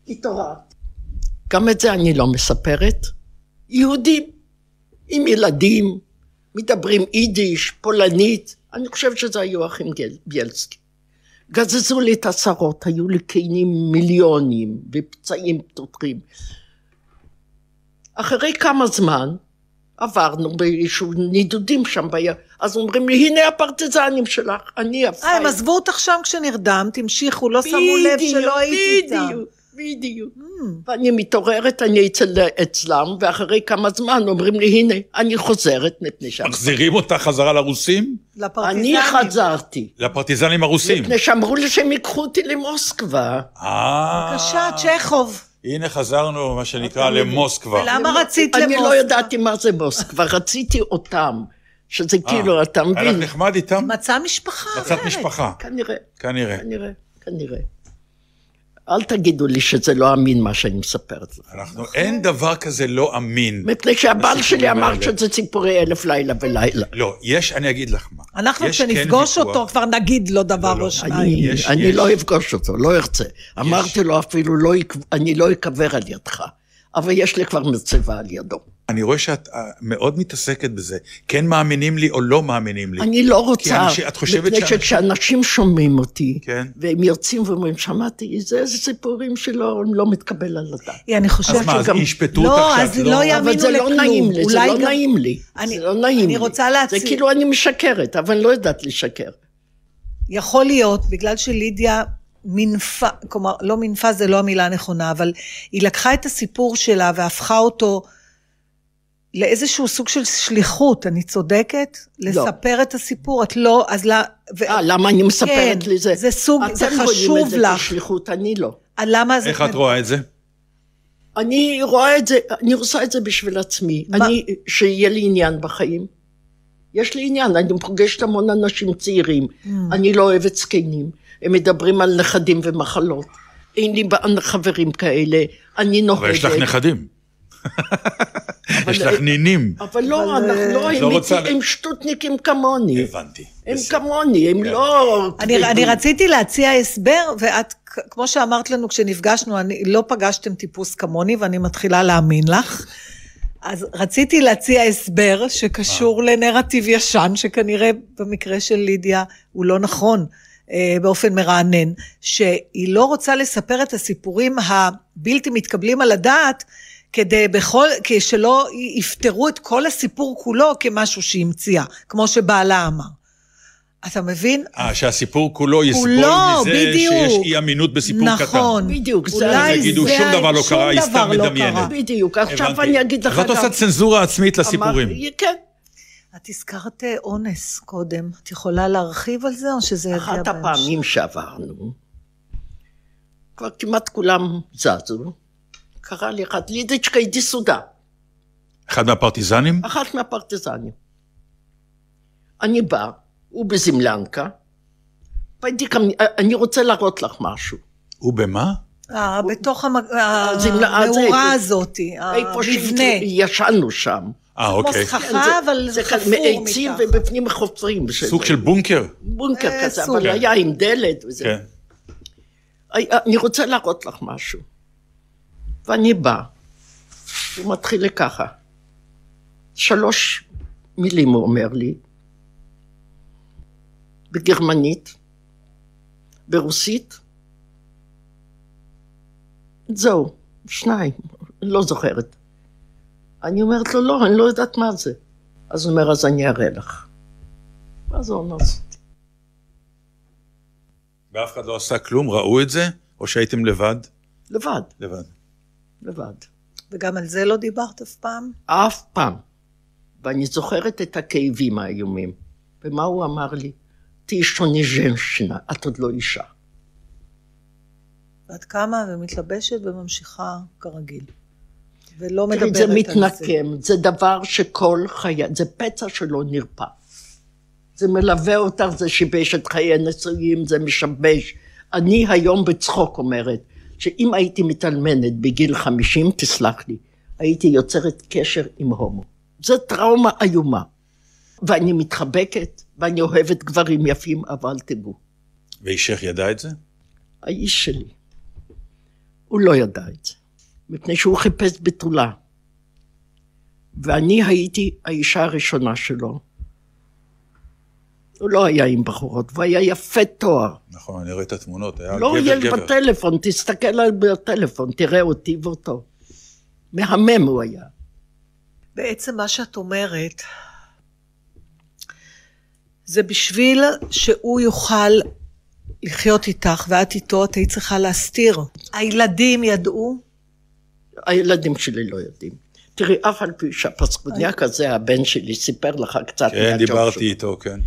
התעוררתי. גם את זה אני לא מספרת. יהודים עם ילדים, מדברים יידיש, פולנית, אני חושבת שזה היו אחים ביאלסקי. גזזו לי את השרות, היו לי קינים מיליונים ופצעים פתוחים. אחרי כמה זמן עברנו באיזשהו נידודים שם בים, אז אומרים לי, הנה הפרטיזנים שלך, אני הפייל. אה, הם עזבו אותך שם כשנרדמת, המשיכו, לא שמו לב שלא הייתי איתם. בדיוק, בדיוק. Mm. ואני מתעוררת, אני אצל, אצלם, ואחרי כמה זמן אומרים לי, הנה, אני חוזרת מפני שם. מחזירים אותה חזרה לרוסים? לפרטיזנים. אני חזרתי. לפרטיזנים הרוסים. מפני שאמרו לי שהם ייקחו אותי למוסקבה. אה. בבקשה, צ'כוב. הנה חזרנו, מה שנקרא, למוסקבה. ולמה רצית למוסקבה? אני לא ידעתי מה זה מוסקבה, רציתי אותם. שזה אה, כאילו, אתה מבין. היה לך נחמד איתם? מצא משפחה. מצאת משפחה. כנראה. כנראה, כנראה. אל תגידו לי שזה לא אמין מה שאני מספרת לך. אנחנו, אין דבר כזה לא אמין. מפני שהבעל שלי אמר שזה ציפורי אלף לילה ולילה. לא, יש, אני אגיד לך מה. אנחנו כשנפגוש כן אותו כבר נגיד לו דבר לא, לא. או שניים. אני לא אפגוש אותו, לא ארצה. אמרתי לו אפילו, לא, אני לא אקבר על ידך. אבל יש לי כבר מצבה על ידו. אני רואה שאת אה, מאוד מתעסקת בזה. כן מאמינים לי או לא מאמינים לי. אני לא רוצה. כי את חושבת מפני שכשאנשים שומעים אותי, כן. והם יוצאים ואומרים, שמעתי, זה איזה סיפורים שלא לא מתקבל על הדעת. אני חושבת שגם... אז מה, אז ישפטו אותך לא, אז לא יאמינו לכלום. אבל זה לא נעים לי, זה לא נעים לי. אני, זה לא נעים לי. אני רוצה להציע... זה כאילו אני משקרת, אבל אני לא יודעת לשקר. יכול להיות, בגלל שלידיה מנפה, כלומר, לא מנפה זה לא המילה הנכונה, אבל היא לקחה את הסיפור שלה והפכה אותו לאיזשהו סוג של שליחות, אני צודקת? לא. לספר את הסיפור, את לא, אז לא... ו... אה, למה אני מספרת כן, לי זה? זה סוג, זה חשוב לך. אתם רואים את זה כשליחות, אני לא. אה, למה זה... איך את רואה את זה? אני רואה את זה, אני עושה את זה בשביל עצמי. מה? אני, שיהיה לי עניין בחיים. יש לי עניין, אני פוגשת המון אנשים צעירים, mm. אני לא אוהבת זקנים. הם מדברים על נכדים ומחלות. אין לי חברים כאלה, אני נוהגת. אבל יש לך נכדים. יש לך נינים. אבל לא, אנחנו לא, לא הם שטותניקים כמוני. הבנתי. הם כמוני, הם כן. לא... אני רציתי להציע הסבר, ואת, כמו שאמרת לנו כשנפגשנו, לא פגשתם טיפוס כמוני, ואני מתחילה להאמין לך. אז רציתי להציע הסבר שקשור לנרטיב ישן, שכנראה במקרה של לידיה הוא לא נכון. אה, באופן מרענן, שהיא לא רוצה לספר את הסיפורים הבלתי מתקבלים על הדעת, כדי בכל, שלא יפתרו את כל הסיפור כולו כמשהו שהיא המציאה, כמו שבעלה אמר. אתה מבין? אה, שהסיפור כולו יסבול מזה בדיוק. שיש אי אמינות בסיפור נכון, קטן. נכון, בדיוק. אולי יגידו, שום דבר לא קרה, היא סתם לא מדמיינת. בדיוק, עכשיו אני אגיד לך... ואת עושה צנזורה עצמית לסיפורים. כן. את הזכרת אה, אונס קודם, את יכולה להרחיב על זה או שזה יגיע בהמשך? אחת הפעמים שעברנו, כבר כמעט כולם זזו, קרא לי אחת, לידיצ'קה אידי סודה. אחד מהפרטיזנים? אחת מהפרטיזנים. אני בא, הוא בזמלנקה, אני רוצה להראות לך משהו. הוא במה? אה, בתוך המאורה הזאת, המבנה. שישנו שם. אה, אוקיי. כמו סככה, אבל זה חפור מתחת. מעצים ובפנים חופרים. סוג של בונקר. בונקר אה, כזה, אבל היה עם דלת וזה. כן. אני רוצה להראות לך משהו. ואני בא, הוא מתחיל לי ככה. שלוש מילים הוא אומר לי, בגרמנית, ברוסית, זהו, שניים, לא זוכרת. אני אומרת לו, לא, אני לא יודעת מה זה. אז הוא אומר, אז אני אראה לך. אז הוא אומר אותי. ואף אחד לא עשה כלום? ראו את זה? או שהייתם לבד? לבד. לבד. לבד. וגם על זה לא דיברת אף פעם? אף פעם. ואני זוכרת את הכאבים האיומים. ומה הוא אמר לי? תהיי שוני ז'נשינה, את עוד לא אישה. ואת קמה ומתלבשת וממשיכה כרגיל. ולא מדברת על זה. זה מתנקם, זה דבר שכל חיי, זה פצע שלא נרפא. זה מלווה אותך, זה שיבש את חיי הנישואים, זה משבש. אני היום בצחוק אומרת, שאם הייתי מתאלמנת בגיל 50, תסלח לי, הייתי יוצרת קשר עם הומו. זו טראומה איומה. ואני מתחבקת, ואני אוהבת גברים יפים, אבל תדעו. ואישך ידע את זה? האיש שלי. הוא לא ידע את זה, מפני שהוא חיפש בתולה. ואני הייתי האישה הראשונה שלו. הוא לא היה עם בחורות, הוא היה יפה תואר. נכון, אני רואה את התמונות, היה לא, גבר גבר. בטלפון, תסתכל עליו בטלפון, תראה אותי ואותו. מהמם הוא היה. בעצם מה שאת אומרת, זה בשביל שהוא יוכל לחיות איתך ואת איתו, את היית צריכה להסתיר. הילדים ידעו? הילדים שלי לא יודעים. תראי, אף על פי שהפסקוניאק הזה, הבן שלי, סיפר לך קצת כן, דיברתי. איתו, כן.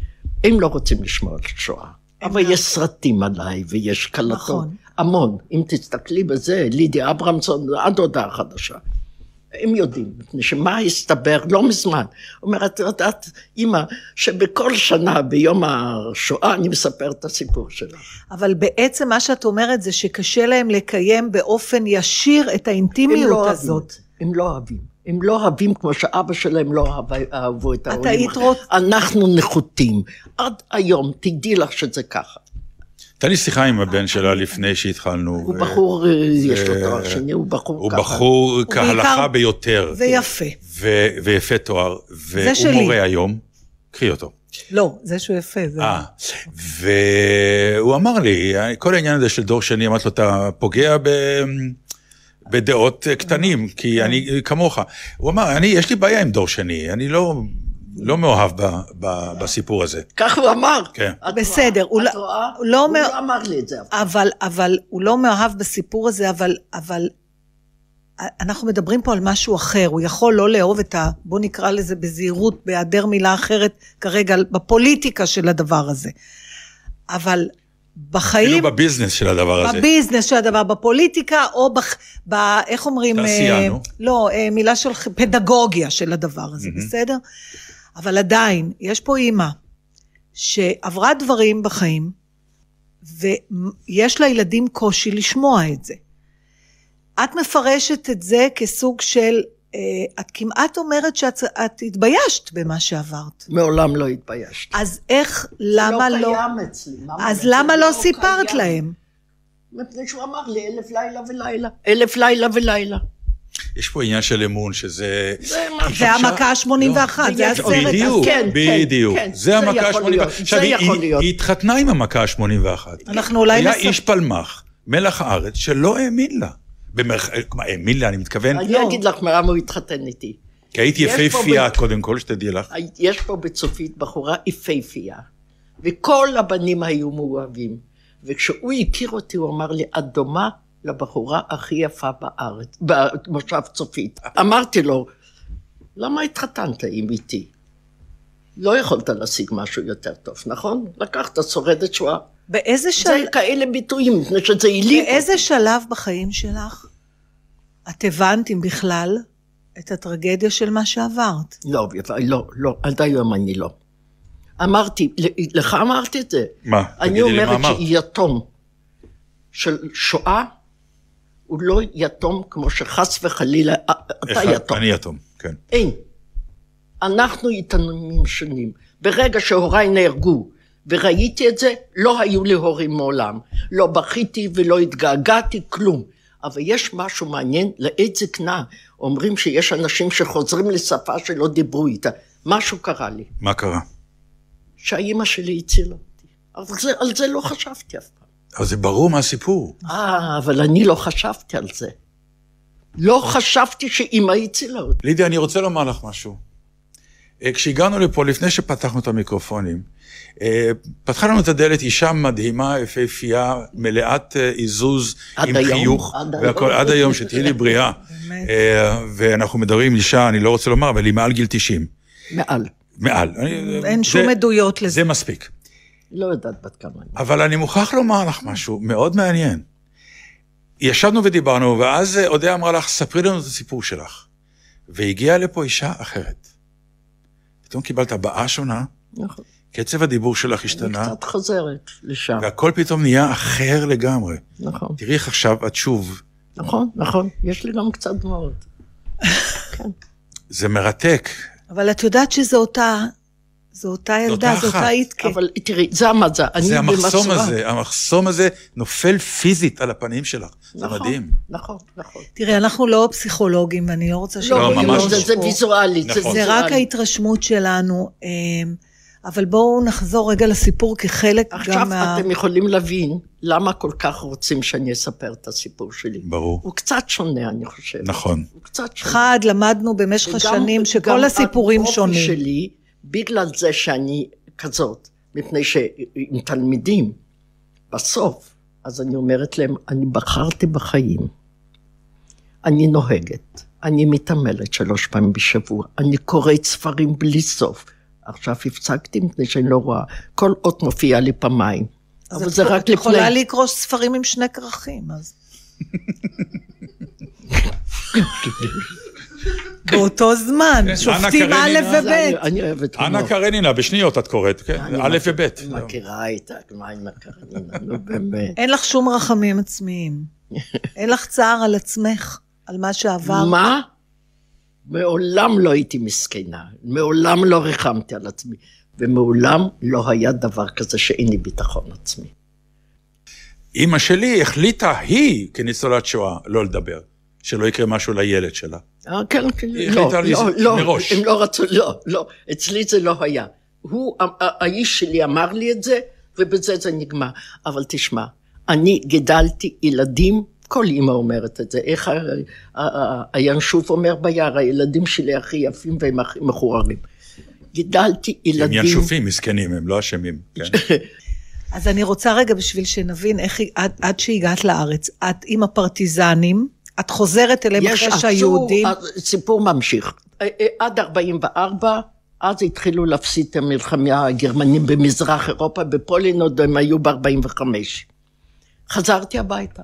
הם לא רוצים לשמוע על שואה. אבל יש סרטים עליי, ויש קלטות. נכון. המון. אם תסתכלי בזה, לידיה אברמסון, עד הודעה חדשה. הם יודעים, מפני שמה הסתבר לא מזמן. אומרת, את יודעת, אימא, שבכל שנה ביום השואה אני מספר את הסיפור שלה. אבל בעצם מה שאת אומרת זה שקשה להם לקיים באופן ישיר את הם האינטימיות לא אוהבים הזאת. את זה. הם לא אוהבים. הם לא אוהבים כמו שאבא שלהם לא אהב, אהבו את העולים. היית רוצ- אנחנו נחותים. עד היום, תדעי לך שזה ככה. הייתה לי שיחה עם הבן שלה לפני שהתחלנו. הוא בחור, אה, יש לו תואר שני, הוא בחור הוא ככה. בחור כהלכה ביותר, ויפה. ויפה תואר, והוא שלי. מורה היום. קחי אותו. לא, זה שהוא יפה, זה... אה, והוא אמר לי, כל העניין הזה של דור שני, אמרתי לו, אתה פוגע ב... בדעות קטנים, כי אני כמוך. הוא אמר, אני, יש לי בעיה עם דור שני, אני לא, לא מאוהב ב, ב, בסיפור הזה. כך הוא אמר. כן. את בסדר, רואה? לא- את רואה? הוא לא הוא לא אמר לי את זה. אבל, אבל הוא לא מאוהב בסיפור הזה, אבל, אבל אנחנו מדברים פה על משהו אחר. הוא יכול לא לאהוב את ה... בוא נקרא לזה בזהירות, בהיעדר מילה אחרת, כרגע, בפוליטיקה של הדבר הזה. אבל בחיים... אפילו בביזנס של הדבר הזה. בביזנס של הדבר, בפוליטיקה, או בח, ב... איך אומרים? תעשייה, אה, נו. לא, אה, מילה של פדגוגיה של הדבר הזה, בסדר? אבל עדיין, יש פה אימא שעברה דברים בחיים, ויש לילדים קושי לשמוע את זה. את מפרשת את זה כסוג של, את כמעט אומרת שאת את התביישת במה שעברת. מעולם לא התביישתי. אז איך, למה לא לא... קיים אצלי. אז למה לא סיפרת קיים? להם? מפני שהוא אמר לי אלף לילה ולילה. אלף לילה ולילה. יש פה עניין של אמון, שזה... זה עכשיו- המכה ה-81, לא, זה הסרט. בדיוק, כן, כן, בדיוק. כן, זה זה המכה יכול להיות, ה-81. זה יכול היא- להיות. היא התחתנה עם המכה ה-81. אנחנו אולי היה נספר- איש פלמח, מלח הארץ, שלא האמין לה. במרח... מה, האמין לה, אני מתכוון, אני אגיד לך למה הוא התחתן איתי. כי הייתי יש פה יפהפייה, ב- קודם כל, שתדעי לך. יש פה בצופית בחורה יפהפייה, וכל הבנים היו מאוהבים. וכשהוא הכיר אותי, הוא אמר לי, את דומה לבחורה הכי יפה בארץ, במושב צופית. אמרתי לו, למה התחתנת עם איתי? לא יכולת להשיג משהו יותר טוב, נכון? לקחת שורדת שואה. באיזה זה שלב... כאלה ביטויים, מפני שזה העליב. באיזה שלב בחיים שלך את הבנת, אם בכלל, את הטרגדיה של מה שעברת? לא, לא, לא, עד היום אני לא. אמרתי, לך אמרתי את זה. מה? אני אומרת. שיתום של שואה הוא לא יתום כמו שחס וחלילה אה, אתה אחד- יתום. אני יתום, כן. אין. אנחנו יתומים שונים. ברגע שהוריי נהרגו וראיתי את זה, לא היו לי הורים מעולם. לא בכיתי ולא התגעגעתי, כלום. אבל יש משהו מעניין, לעת זקנה אומרים שיש אנשים שחוזרים לשפה שלא דיברו איתה. משהו קרה לי, מה קרה? שהאימא שלי הצילה אותי. אבל זה, על זה לא חשבתי אף פעם. אבל זה ברור מהסיפור. אה, אבל אני לא חשבתי על זה. לא חשבתי שאימא הצילה אותי. לידיה, אני רוצה לומר לך משהו. אה, כשהגענו לפה, לפני שפתחנו את המיקרופונים, פתחה לנו את הדלת אישה מדהימה, יפהפייה, מלאת אה, עיזוז, עם היום, חיוך, עד והכל, היום. עד היום, שתהיי לי בריאה. אה, ואנחנו מדברים עם אישה, אני לא רוצה לומר, אבל היא מעל גיל 90. מעל. מעל. אין זה- שום עדויות לזה. זה מספיק. לא יודעת בת כמה. אבל אני מוכרח לומר לך משהו מאוד מעניין. ישבנו ודיברנו, ואז אה, אודיה אמרה לך, ספרי לנו את הסיפור שלך. והגיעה לפה אישה אחרת. פתאום קיבלת הבעה שונה, נכון. קצב הדיבור שלך אני השתנה, קצת חוזרת לשם. והכל פתאום נהיה אחר לגמרי. נכון. תראי איך עכשיו את שוב, נכון, נכון. יש לי גם קצת דמעות. זה מרתק. אבל את יודעת שזו אותה זו אותה ילדה, זו אותה איתקה. אבל תראי, זה המזל. זה המחסום הזה, המחסום הזה נופל פיזית על הפנים שלך. זה נכון, מדהים. נכון, נכון. תראה, אנחנו לא פסיכולוגים, ואני לא רוצה ש... לא, ממש זה, לא. זה ויזואלית, זה נכון. זה ויזואלית. רק ההתרשמות שלנו. אבל בואו נחזור רגע לסיפור כחלק עכשיו גם מה... אתם יכולים להבין למה כל כך רוצים שאני אספר את הסיפור שלי. ברור. הוא קצת שונה, אני חושבת. נכון. הוא קצת שונה. אחד, למדנו במשך וגם- השנים גם שכל הסיפורים שונים. שלי, בגלל זה שאני כזאת, מפני שעם תלמידים, בסוף, אז אני אומרת להם, אני בחרתי בחיים, אני נוהגת, אני מתעמלת שלוש פעמים בשבוע, אני קוראת ספרים בלי סוף. עכשיו הפסקתי מפני שאני לא רואה, כל אות מופיע לי פעמיים. אבל זה את רק יכולה לפני. לקרוא ספרים עם שני כרכים, אז... באותו זמן, שופטים אנה א' קרנינה. וב'. אני- אני אוהבת אנה הומור. קרנינה, בשניות את קוראת, כן? אני א' וב'. זהו. מכירה איתה, מה עם הקרנינה, נו באמת. אין לך שום רחמים עצמיים. אין לך צער על עצמך, על מה שעבר. מה? מעולם לא הייתי מסכנה, מעולם לא ריחמתי על עצמי, ומעולם לא היה דבר כזה שאין לי ביטחון עצמי. אימא שלי החליטה, היא, כניצולת שואה, לא לדבר. שלא יקרה משהו לילד שלה. אה, כן, כן, היא לא, החליטה לא, לזה לא, מראש. הם לא רצו, לא, לא, אצלי זה לא היה. הוא, האיש שלי אמר לי את זה, ובזה זה נגמר. אבל תשמע, אני גידלתי ילדים, כל אימא אומרת את זה, איך הינשוף אומר ביער, הילדים שלי הכי יפים והם הכי מחוררים. גידלתי הם ילדים... ינשופים, מסכנים, הם לא אשמים. כן. אז אני רוצה רגע, בשביל שנבין איך, עד, עד שהגעת לארץ, את עם הפרטיזנים, את חוזרת אליהם יש אחרי שהיהודים... סיפור ממשיך. אה, אה, עד 44, אז התחילו להפסיד את המלחמה הגרמנים במזרח אירופה, בפולין עוד הם היו ב-45. חזרתי הביתה.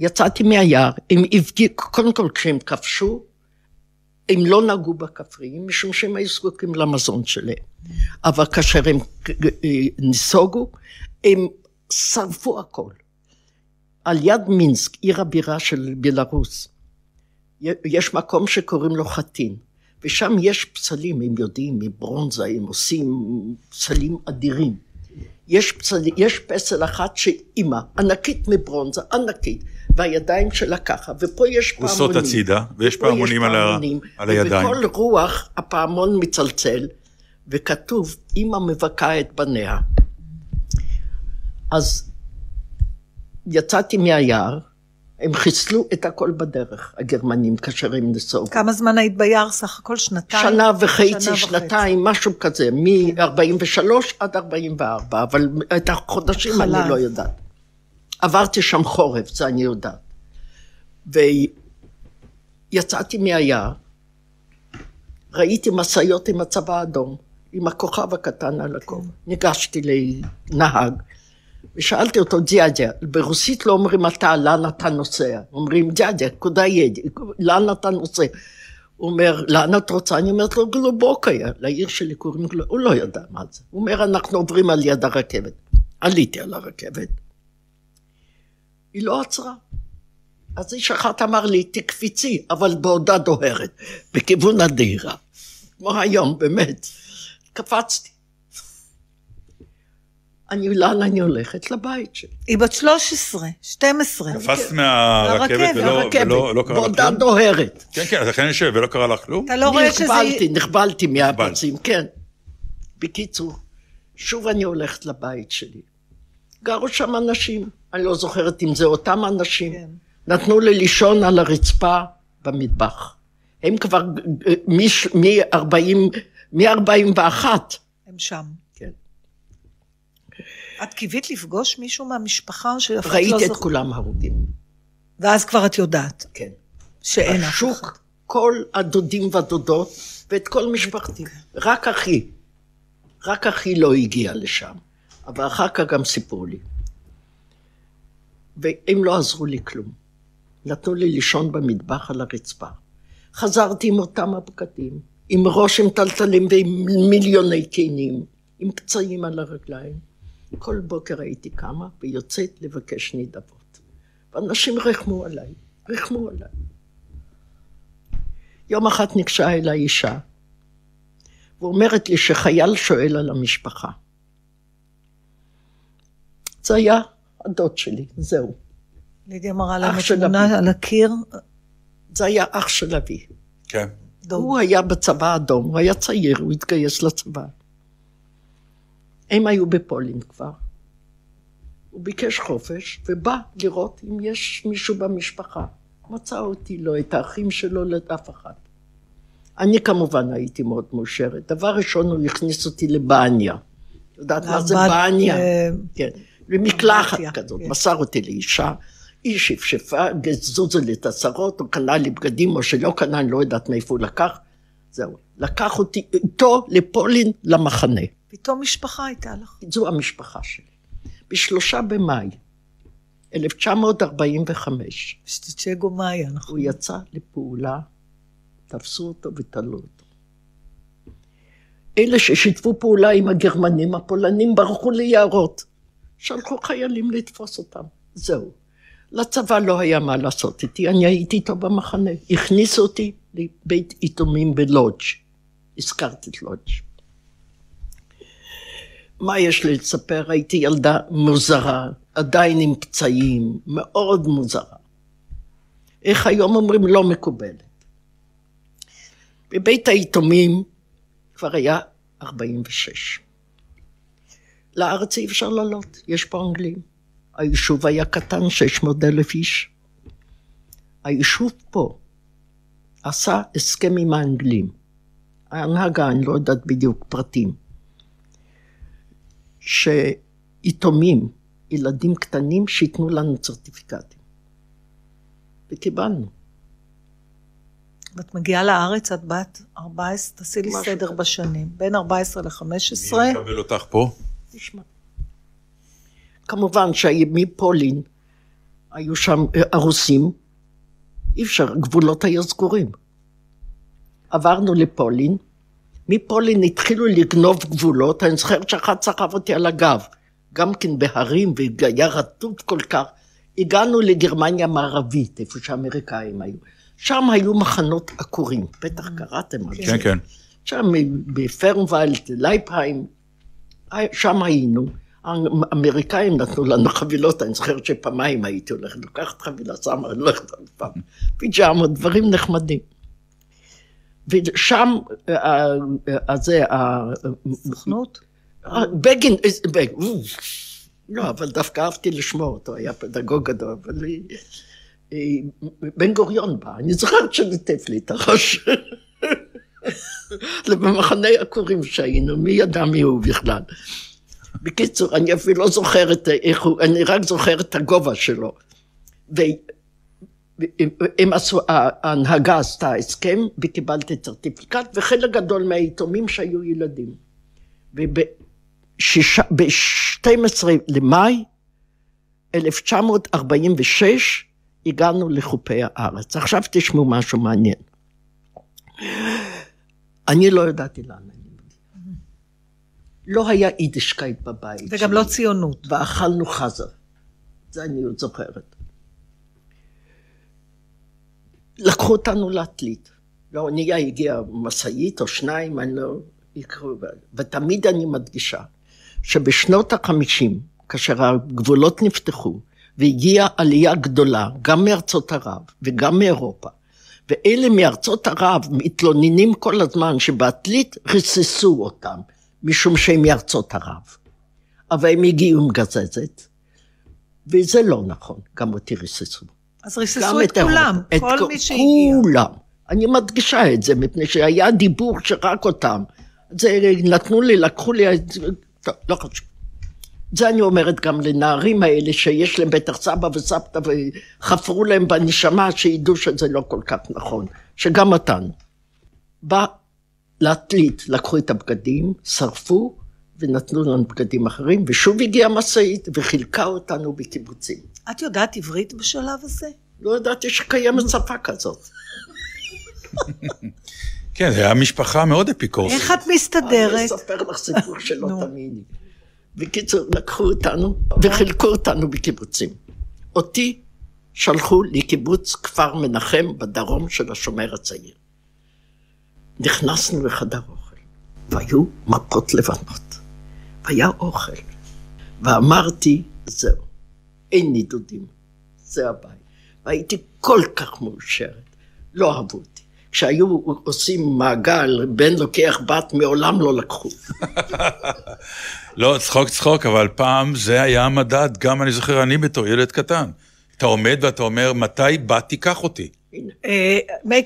יצאתי מהיער, הם הפגיעו, קודם כל כשהם כבשו, הם לא נגעו בכפריים, משום שהם היו זקוקים למזון שלהם. אבל כאשר הם אה, נסוגו, הם שרפו הכל. על יד מינסק, עיר הבירה של בלרוס, יש מקום שקוראים לו חטין, ושם יש פסלים, הם יודעים, מברונזה, הם עושים פסלים אדירים. יש, פסל, יש פסל אחת שאימא, ענקית מברונזה, ענקית, והידיים שלה ככה, ופה יש פעמונים. פרוסות הצידה, ויש פעמונים על ה- פעמונים, על הידיים. ובכל רוח הפעמון מצלצל, וכתוב, אימא מבכה את בניה. אז יצאתי מהיער, הם חיסלו את הכל בדרך, הגרמנים, כאשר הם נסוגו. כמה זמן היית ביער סך הכל? שנתיים? שנה וחצי, שנה וחצי. שנתיים, משהו כזה, מ-43 עד 44, אבל את החודשים חלב. אני לא יודעת. עברתי שם חורף, זה אני יודעת. ויצאתי מהיער, ראיתי משאיות עם הצבא האדום, עם הכוכב הקטן על הכובע. ניגשתי לנהג, ושאלתי אותו, דיידיה, ברוסית לא אומרים אתה, לאן אתה נוסע? אומרים, דיידיה, כודה ידי, לאן אתה נוסע? הוא אומר, לאן את רוצה? אני אומרת לו, גלובוקיה, לעיר שלי קוראים גלובוקיה. הוא לא ידע מה זה. הוא אומר, אנחנו עוברים על יד הרכבת. עליתי על הרכבת. היא לא עצרה. אז איש אחד אמר לי, תקפיצי, אבל בעודה דוהרת, בכיוון הדהירה. כמו היום, באמת. קפצתי. אני, לאן אני הולכת? לבית שלי. היא בת 13, 12. קפצת מהרכבת ולא- לא קרה לך בעודה כלום? דוהרת. כן, כן, אז לכן אני יושב ולא קרה לך כלום? אתה לא רואה שזה... נחבלתי, נחבלתי מהפצים, כן. בקיצור, שוב אני הולכת לבית שלי. גרו שם אנשים, אני לא זוכרת אם זה אותם אנשים. כן. נתנו לי לישון על הרצפה במטבח. הם כבר מ-40, מ-41. הם שם. את קיווית לפגוש מישהו מהמשפחה שאף אחד לא ראיתי את זוכר? כולם הרוגים, ואז כבר את יודעת כן. שאין אף אחד. כל הדודים והדודות, ואת כל משפחתי. רק אחי, רק אחי לא הגיע לשם. אבל אחר כך גם סיפרו לי. והם לא עזרו לי כלום. נתנו לי לישון במטבח על הרצפה. חזרתי עם אותם הבגדים, עם ראש עם טלטלים ועם מיליוני קינים, עם פצעים על הרגליים. כל בוקר הייתי קמה ויוצאת לבקש נדבות. ואנשים ריחמו עליי, ריחמו עליי. יום אחד ניגשה אליי אישה, ואומרת לי שחייל שואל על המשפחה. זה היה הדוד שלי, זהו. לידיה מראה להם תמונה. על הקיר. זה היה אח של אבי. כן. דוד. הוא היה בצבא האדום, הוא היה צעיר, הוא התגייס לצבא. הם היו בפולין כבר. הוא ביקש חופש, ובא לראות אם יש מישהו במשפחה. מצא אותי, לא את האחים שלו, לא את אף אחד. אני כמובן הייתי מאוד מאושרת. דבר ראשון, הוא הכניס אותי לבניה. יודעת מה זה בניה? אה, כן. למקלחת כזאת. כן. מסר אותי לאישה, היא שפשפה, את הצרות, הוא קנה לי בגדים, או שלא קנה, אני לא יודעת מאיפה הוא לקח. זהו. לקח אותי איתו לפולין למחנה. פתאום משפחה הייתה לך. זו המשפחה שלי. בשלושה במאי 1945 שטיצ'גו מאיה, נכון. הוא יצא לפעולה, תפסו אותו ותלו אותו. אלה ששיתפו פעולה עם הגרמנים, הפולנים ברחו ליערות. שלחו חיילים לתפוס אותם. זהו. לצבא לא היה מה לעשות איתי, אני הייתי איתו במחנה. הכניסו אותי לבית יתומים בלודג'. הזכרת את לודג'. מה יש לי לספר? הייתי ילדה מוזרה, עדיין עם פצעים, מאוד מוזרה. איך היום אומרים? לא מקובלת. בבית היתומים כבר היה 46. לארץ אי אפשר לעלות, יש פה אנגלים. היישוב היה קטן, 600 אלף איש. היישוב פה עשה הסכם עם האנגלים. ההנהגה, אני לא יודעת בדיוק פרטים. שיתומים, ילדים קטנים, שייתנו לנו צרטיפיקטים. וקיבלנו. ואת מגיעה לארץ, את בת 14, תעשי לי סדר כזה. בשנים. בין 14 ל-15. מי מקבל אותך פה? תשמע. כמובן שמפולין היו שם אה, הרוסים, אי אפשר, גבולות היו סגורים. עברנו לפולין, מפולין התחילו לגנוב גבולות, אני זוכרת שאחד סחב אותי על הגב, גם כן בהרים והיה רטוב כל כך. הגענו לגרמניה המערבית, איפה שהאמריקאים היו. שם היו מחנות עקורים, בטח קראתם על זה. כן, כן. שם בפרנוולד, לייפהיים, שם היינו. האמריקאים נתנו לנו חבילות, אני זוכרת שפעמיים הייתי הולכת, לוקחת חבילה, שמה, הולכת עוד פעם. פיג'מות, דברים נחמדים. ושם, אה, אה, אז זה, ה- סוכנות? אה, בגין, אה. לא, אבל דווקא אהבתי לשמוע אותו, היה פדגוג גדול, אבל אה, אה, בן גוריון בא, אני זוכרת שליטף לי את הראש. במחנה עקורים שהיינו, מי ידע מי הוא בכלל. בקיצור, אני אפילו לא זוכרת איך הוא, אני רק זוכרת את הגובה שלו. והם עשו, ההנהגה עשתה הסכם וקיבלתי צרטיפיקט, וחלק גדול מהיתומים שהיו ילדים. וב-12 למאי 1946 הגענו לחופי הארץ. עכשיו תשמעו משהו מעניין. אני לא ידעתי לאן אני. לא היה יידישקייט בבית וגם לא ציונות. ואכלנו חזר. זה אני עוד זוכרת. לקחו אותנו לעתלית. לאונייה הגיעה משאית או שניים, אני לא... ותמיד אני מדגישה שבשנות החמישים, כאשר הגבולות נפתחו, והגיעה עלייה גדולה, גם מארצות ערב וגם מאירופה, ואלה מארצות ערב מתלוננים כל הזמן שבעתלית ריססו אותם, משום שהם מארצות ערב. אבל הם הגיעו עם גזזת, וזה לא נכון, גם אותי ריססו. אז ריססו את אירופה. כולם, את כל מי שהגיע. כולם. אני מדגישה את זה, מפני שהיה דיבור שרק אותם. זה נתנו לי, לקחו לי, טוב, לא חשוב. זה אני אומרת גם לנערים האלה שיש להם בטח סבא וסבתא וחפרו להם בנשמה, שידעו שזה לא כל כך נכון, שגם אותנו. בא לעתלית, לקחו את הבגדים, שרפו ונתנו לנו בגדים אחרים, ושוב הגיעה משאית וחילקה אותנו בקיבוצים. את יודעת עברית בשלב הזה? לא ידעתי שקיימת שפה כזאת. כן, זה היה משפחה מאוד אפיקורסית. איך את אני מסתדרת? אספר לך סיפור שלא. תאמיני. בקיצור, לקחו אותנו וחילקו אותנו בקיבוצים. אותי שלחו לקיבוץ כפר מנחם בדרום של השומר הצעיר. נכנסנו לחדר אוכל. והיו מפות לבנות, והיה אוכל. ואמרתי, זהו, אין נידודים, זה הבית. והייתי כל כך מאושרת, לא אהבו אותי. כשהיו עושים מעגל, בן לוקח בת, מעולם לא לקחו. לא, צחוק צחוק, אבל פעם זה היה המדד, גם אני זוכר, אני בתור ילד קטן. אתה עומד ואתה אומר, מתי בת תיקח אותי? אה,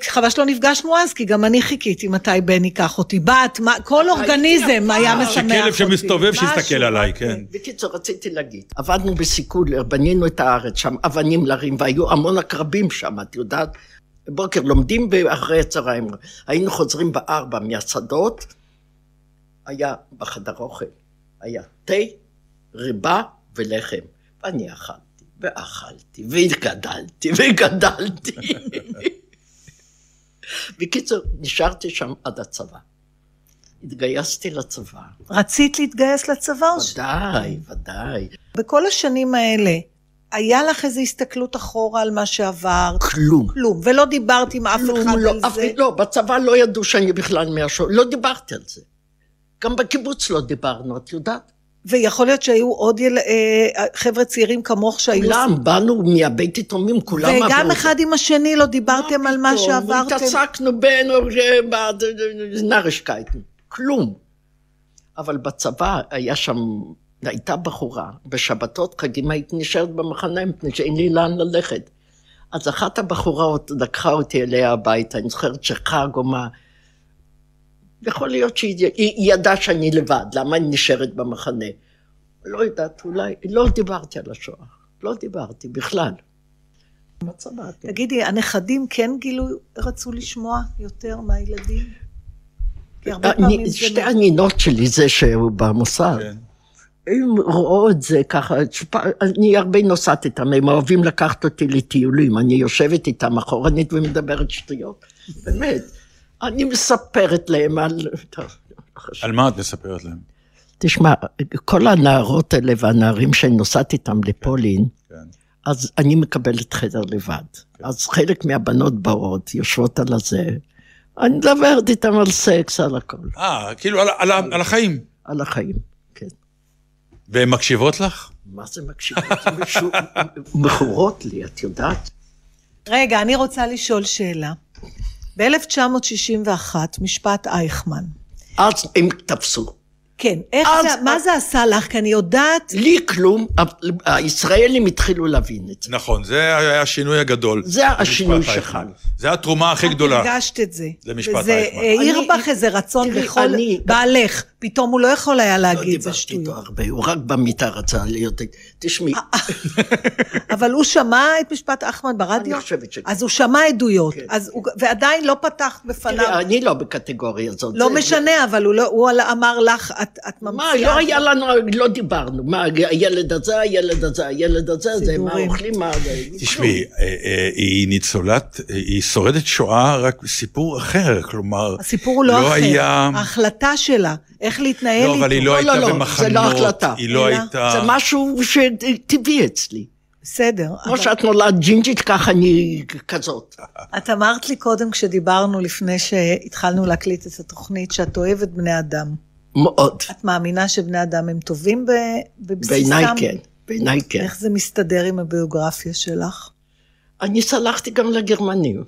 חבל שלא נפגשנו אז, כי גם אני חיכיתי מתי בן ייקח אותי. בת, כל אורגניזם היה משמח אותי. שכלב שמסתובב שיסתכל עליי. כן. בקיצור, רציתי להגיד, עבדנו בסיקולר, בנינו את הארץ שם, אבנים להרים, והיו המון עקרבים שם, את יודעת? בבוקר לומדים ואחרי הצהריים. היינו חוזרים בארבע מהשדות, היה בחדר אוכל, היה תה, ריבה ולחם. ואני אכלתי, ואכלתי, וגדלתי, וגדלתי. בקיצור, נשארתי שם עד הצבא. התגייסתי לצבא. רצית להתגייס לצבא. ודאי, ודאי. בכל השנים האלה, היה לך איזו הסתכלות אחורה על מה שעברת? כלום. כלום. ולא דיברת עם אף כלום, אחד לא, על אף- זה? לא, בצבא לא ידעו שאני בכלל מהשור, לא דיברתי על זה. גם בקיבוץ לא דיברנו, את יודעת? ויכול להיות שהיו עוד יל... אה, חבר'ה צעירים כמוך שהיו... כולם, באנו מהבית יתומים, כולם וגם עברו את אחד עם השני לא דיברתם על מה שעברתם? התעסקנו בין נרשקייטן, כלום. אבל בצבא היה שם, הייתה בחורה, בשבתות חגים הייתי נשארת במחנה מפני שאין לי לאן ללכת. אז אחת הבחורות לקחה אותי אליה הביתה, אני זוכרת שחג או מה. יכול להיות שהיא היא- היא ידעה שאני לבד, למה אני נשארת במחנה? לא יודעת, אולי, לא דיברתי על השואה, לא דיברתי בכלל. תגידי, הנכדים כן גילו, רצו לשמוע יותר מהילדים? אני, זה... שתי הנינות שלי זה שהוא במוסד. כן. הם ראו את זה ככה, שפ- אני הרבה נוסעת איתם, הם אוהבים לקחת אותי לטיולים, אני יושבת איתם אחורנית ומדברת שטויות, באמת. אני מספרת להם על... על מה את מספרת להם? תשמע, כל הנערות האלה והנערים שאני נוסעת איתם לפולין, כן. אז אני מקבלת חדר לבד. אז חלק מהבנות באות, יושבות על הזה, אני מדברת איתם על סקס, על הכל, אה, כאילו על, על, על החיים. על החיים, כן. והן מקשיבות לך? מה זה מקשיבות? משהו- מכורות לי, את יודעת? רגע, אני רוצה לשאול שאלה. ב-1961, משפט אייכמן. אז הם תפסו. כן, איך אז- זה, מה זה עשה לך? כי אני יודעת... לי כלום, הישראלים התחילו להבין את זה. נכון, זה היה השינוי הגדול. זה השינוי שחל. זה התרומה הכי את גדולה. הרגשת את זה. למשפט וזה אייכמן. העיר אני- בך איזה רצון בכל... אני- בעלך. פתאום הוא לא יכול היה לא להגיד, זה דיברתי איתו שטויות. הרבה, הוא רק במיטה רצה להיות... תשמעי, אבל הוא שמע את משפט אחמד ברדיו? אני חושבת שכן. אז הוא שמע עדויות, כן. אז הוא, ועדיין לא פתח בפניו. תראי, אני לא בקטגוריה הזאת. לא זה- משנה, אבל הוא, לא, הוא אמר לך, את, את ממציאה... מה, לא היה לנו, לא דיברנו. מה, הילד הזה, הילד הזה, הילד הזה, זה מה. אוכלים, מה... זה- תשמעי, אה, אה, היא ניצולת, אה, היא שורדת שואה, רק סיפור אחר, כלומר, הסיפור הוא לא, לא אחר, היה- ההחלטה שלה, איך להתנהל לא, איתו. אבל היא לא לא, הייתה לא, לא, זה במחנות, לא החלטה. היא לא הייתה... זה משהו שטבעי אצלי. בסדר. כמו שאת נולדת ג'ינג'ית, ככה אני כזאת. את אמרת לי קודם, כשדיברנו, לפני שהתחלנו להקליט את התוכנית, שאת אוהבת בני אדם. מאוד. את מאמינה שבני אדם הם טובים ב- בבסיסם? בעיניי כן, בעיניי כן. איך זה מסתדר עם הביוגרפיה שלך? אני סלחתי גם לגרמנים.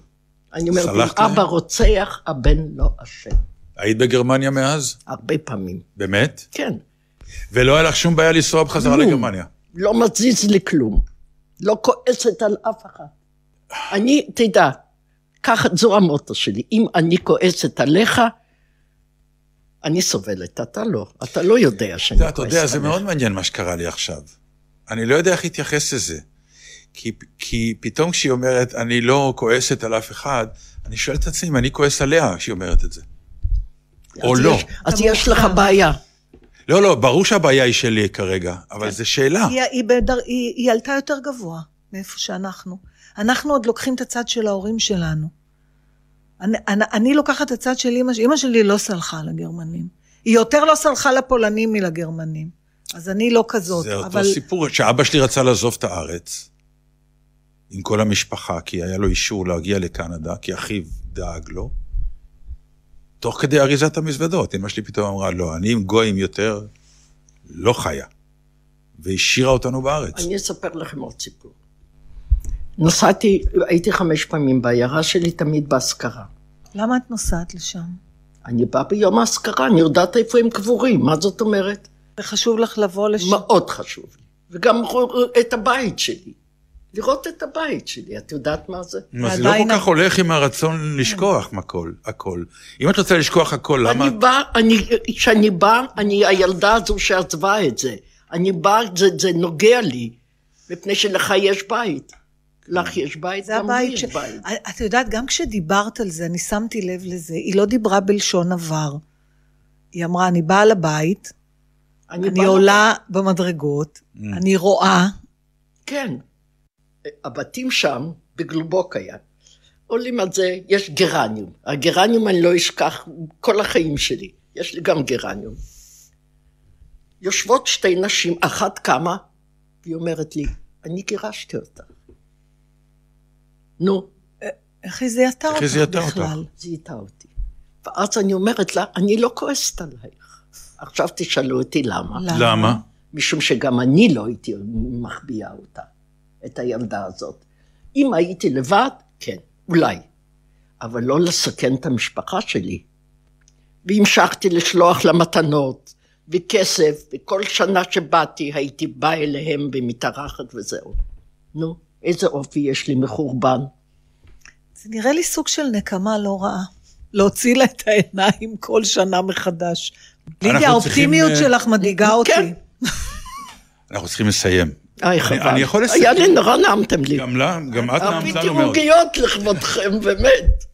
אני אומרת? אבא רוצח, הבן לא אשם. היית בגרמניה מאז? הרבה פעמים. באמת? כן. ולא היה לך שום בעיה לנסוע בחזרה. לגרמניה? לא מזיז לי כלום. לא כועסת על אף אחד. אני, תדע, ככה, זו המוטו שלי. אם אני כועסת עליך, אני סובלת, אתה לא. אתה לא יודע שאני אתה כועסת עליך. יודע, זה מאוד מעניין מה שקרה לי עכשיו. אני לא יודע איך להתייחס לזה. כי, כי פתאום כשהיא אומרת, אני לא כועסת על אף אחד, אני שואל את עצמי אם אני כועס עליה כשהיא אומרת את זה. או לא. יש- אז יש לך בעיה. לא, לא, ברור שהבעיה היא שלי כרגע, אבל זו שאלה. היא, היא, בדר, היא, היא עלתה יותר גבוה מאיפה שאנחנו. אנחנו עוד לוקחים את הצד של ההורים שלנו. אני, אני, אני לוקחת את הצד של אמא שלי, אמא שלי לא סלחה לגרמנים. היא יותר לא סלחה לפולנים מלגרמנים. אז אני לא כזאת, זה אותו אבל... סיפור, שאבא שלי רצה לעזוב את הארץ עם כל המשפחה, כי היה לו אישור להגיע לקנדה, כי אחיו דאג לו. תוך כדי אריזת המזוודות. אמא שלי פתאום אמרה, לא, אני עם גויים יותר לא חיה. והשאירה אותנו בארץ. אני אספר לכם עוד סיפור. נסעתי, הייתי חמש פעמים בעיירה שלי, תמיד באזכרה. למה את נוסעת לשם? אני באה ביום האזכרה, אני יודעת איפה הם קבורים, מה זאת אומרת? זה חשוב לך לבוא לשם? מאוד חשוב לי. וגם את הבית שלי. לראות את הבית שלי, את יודעת מה זה? מה, זה לא כל כך הולך עם הרצון לשכוח הכל, הכל. אם את רוצה לשכוח הכל, למה... אני באה, כשאני באה, אני הילדה הזו שעזבה את זה. אני באה, זה, זה נוגע לי, מפני שלך יש בית. לך יש בית, גם לי יש בית. את יודעת, גם כשדיברת על זה, אני שמתי לב לזה, היא לא דיברה בלשון עבר. היא אמרה, אני באה לבית, אני, אני עולה לבית. במדרגות, mm. אני רואה. כן. הבתים שם, בגלובוק היה. עולים על זה, יש גרניום. הגרניום אני לא אשכח כל החיים שלי. יש לי גם גרניום. יושבות שתי נשים, אחת קמה, והיא אומרת לי, אני גירשתי אותה. נו. איך היא זיהתה אותך בכלל? זיהתה אותי. ואז אני אומרת לה, אני לא כועסת עלייך. עכשיו תשאלו אותי למה. למה? משום שגם אני לא הייתי מחביאה אותה, את הילדה הזאת. אם הייתי לבד, כן, אולי. אבל לא לסכן את המשפחה שלי. והמשכתי לשלוח לה מתנות, וכסף, וכל שנה שבאתי הייתי באה אליהם ומתארחת וזהו. נו, איזה אופי יש לי מחורבן. זה נראה לי סוג של נקמה לא רעה. להוציא לה את העיניים כל שנה מחדש. לידיה, האופטימיות צריכים... שלך מדאיגה אותי. כן. אנחנו צריכים לסיים. היי, חבל. אני יכול לסיים. היה לי נורא נעמתם לי. גם לה, גם את נעמת לנו מאוד. הביטי עוגיות לכבודכם, באמת.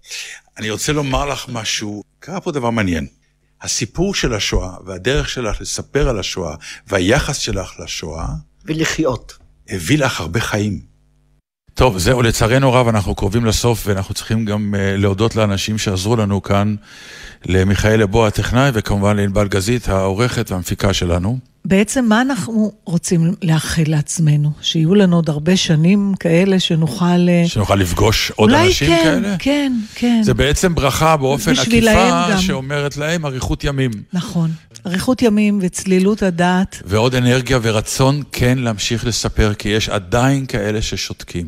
אני רוצה לומר לך משהו, קרה פה דבר מעניין. הסיפור של השואה והדרך שלך לספר על השואה והיחס שלך לשואה... ולחיות. הביא לך הרבה חיים. טוב, זהו, לצערנו רב, אנחנו קרובים לסוף, ואנחנו צריכים גם uh, להודות לאנשים שעזרו לנו כאן, למיכאל לבוא הטכנאי, וכמובן לענבל גזית, העורכת והמפיקה שלנו. בעצם מה אנחנו רוצים לאחל לעצמנו? שיהיו לנו עוד הרבה שנים כאלה שנוכל... אה, שנוכל לפגוש עוד אנשים כן, כאלה? אולי כן, כן, כן. זה בעצם ברכה באופן עקיפה שאומרת להם אריכות ימים. נכון. אריכות ימים וצלילות הדעת. ועוד אנרגיה ורצון כן להמשיך לספר, כי יש עדיין כאלה ששותקים.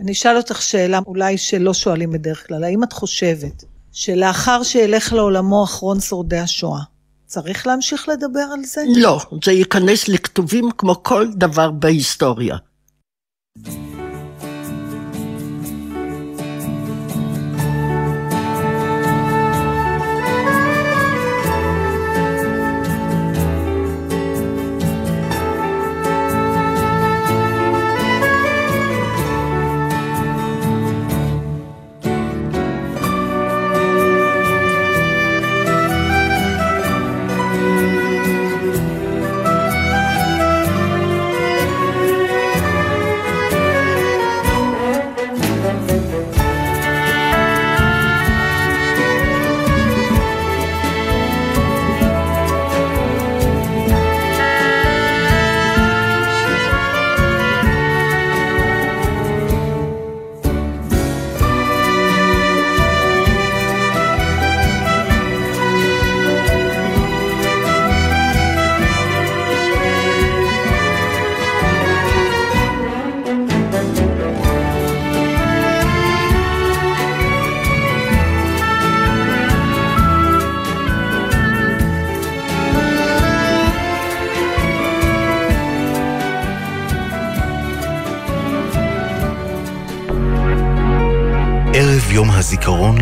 אני אשאל אותך שאלה אולי שלא שואלים בדרך כלל. האם את חושבת שלאחר שילך לעולמו אחרון שורדי השואה, צריך להמשיך לדבר על זה? לא, זה ייכנס לכתובים כמו כל דבר בהיסטוריה.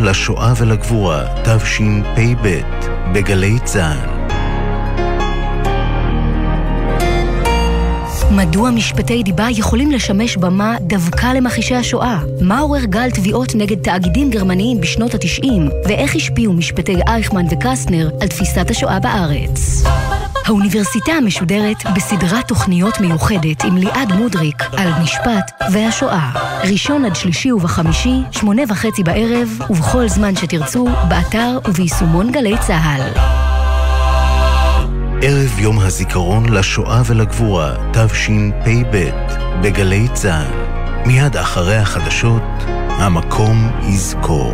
לשואה ולגבורה, תשפ"ב, בגלי צה"ל. מדוע משפטי דיבה יכולים לשמש במה דווקא למכחישי השואה? מה עורר גל תביעות נגד תאגידים גרמניים בשנות ה-90? ואיך השפיעו משפטי אייכמן וקסטנר על תפיסת השואה בארץ? האוניברסיטה המשודרת בסדרת תוכניות מיוחדת עם ליעד מודריק על משפט והשואה. ראשון עד שלישי ובחמישי, שמונה וחצי בערב, ובכל זמן שתרצו, באתר וביישומון גלי צה"ל. ערב יום הזיכרון לשואה ולגבורה, תשפ"ב, בגלי צה"ל. מיד אחרי החדשות, המקום יזכור.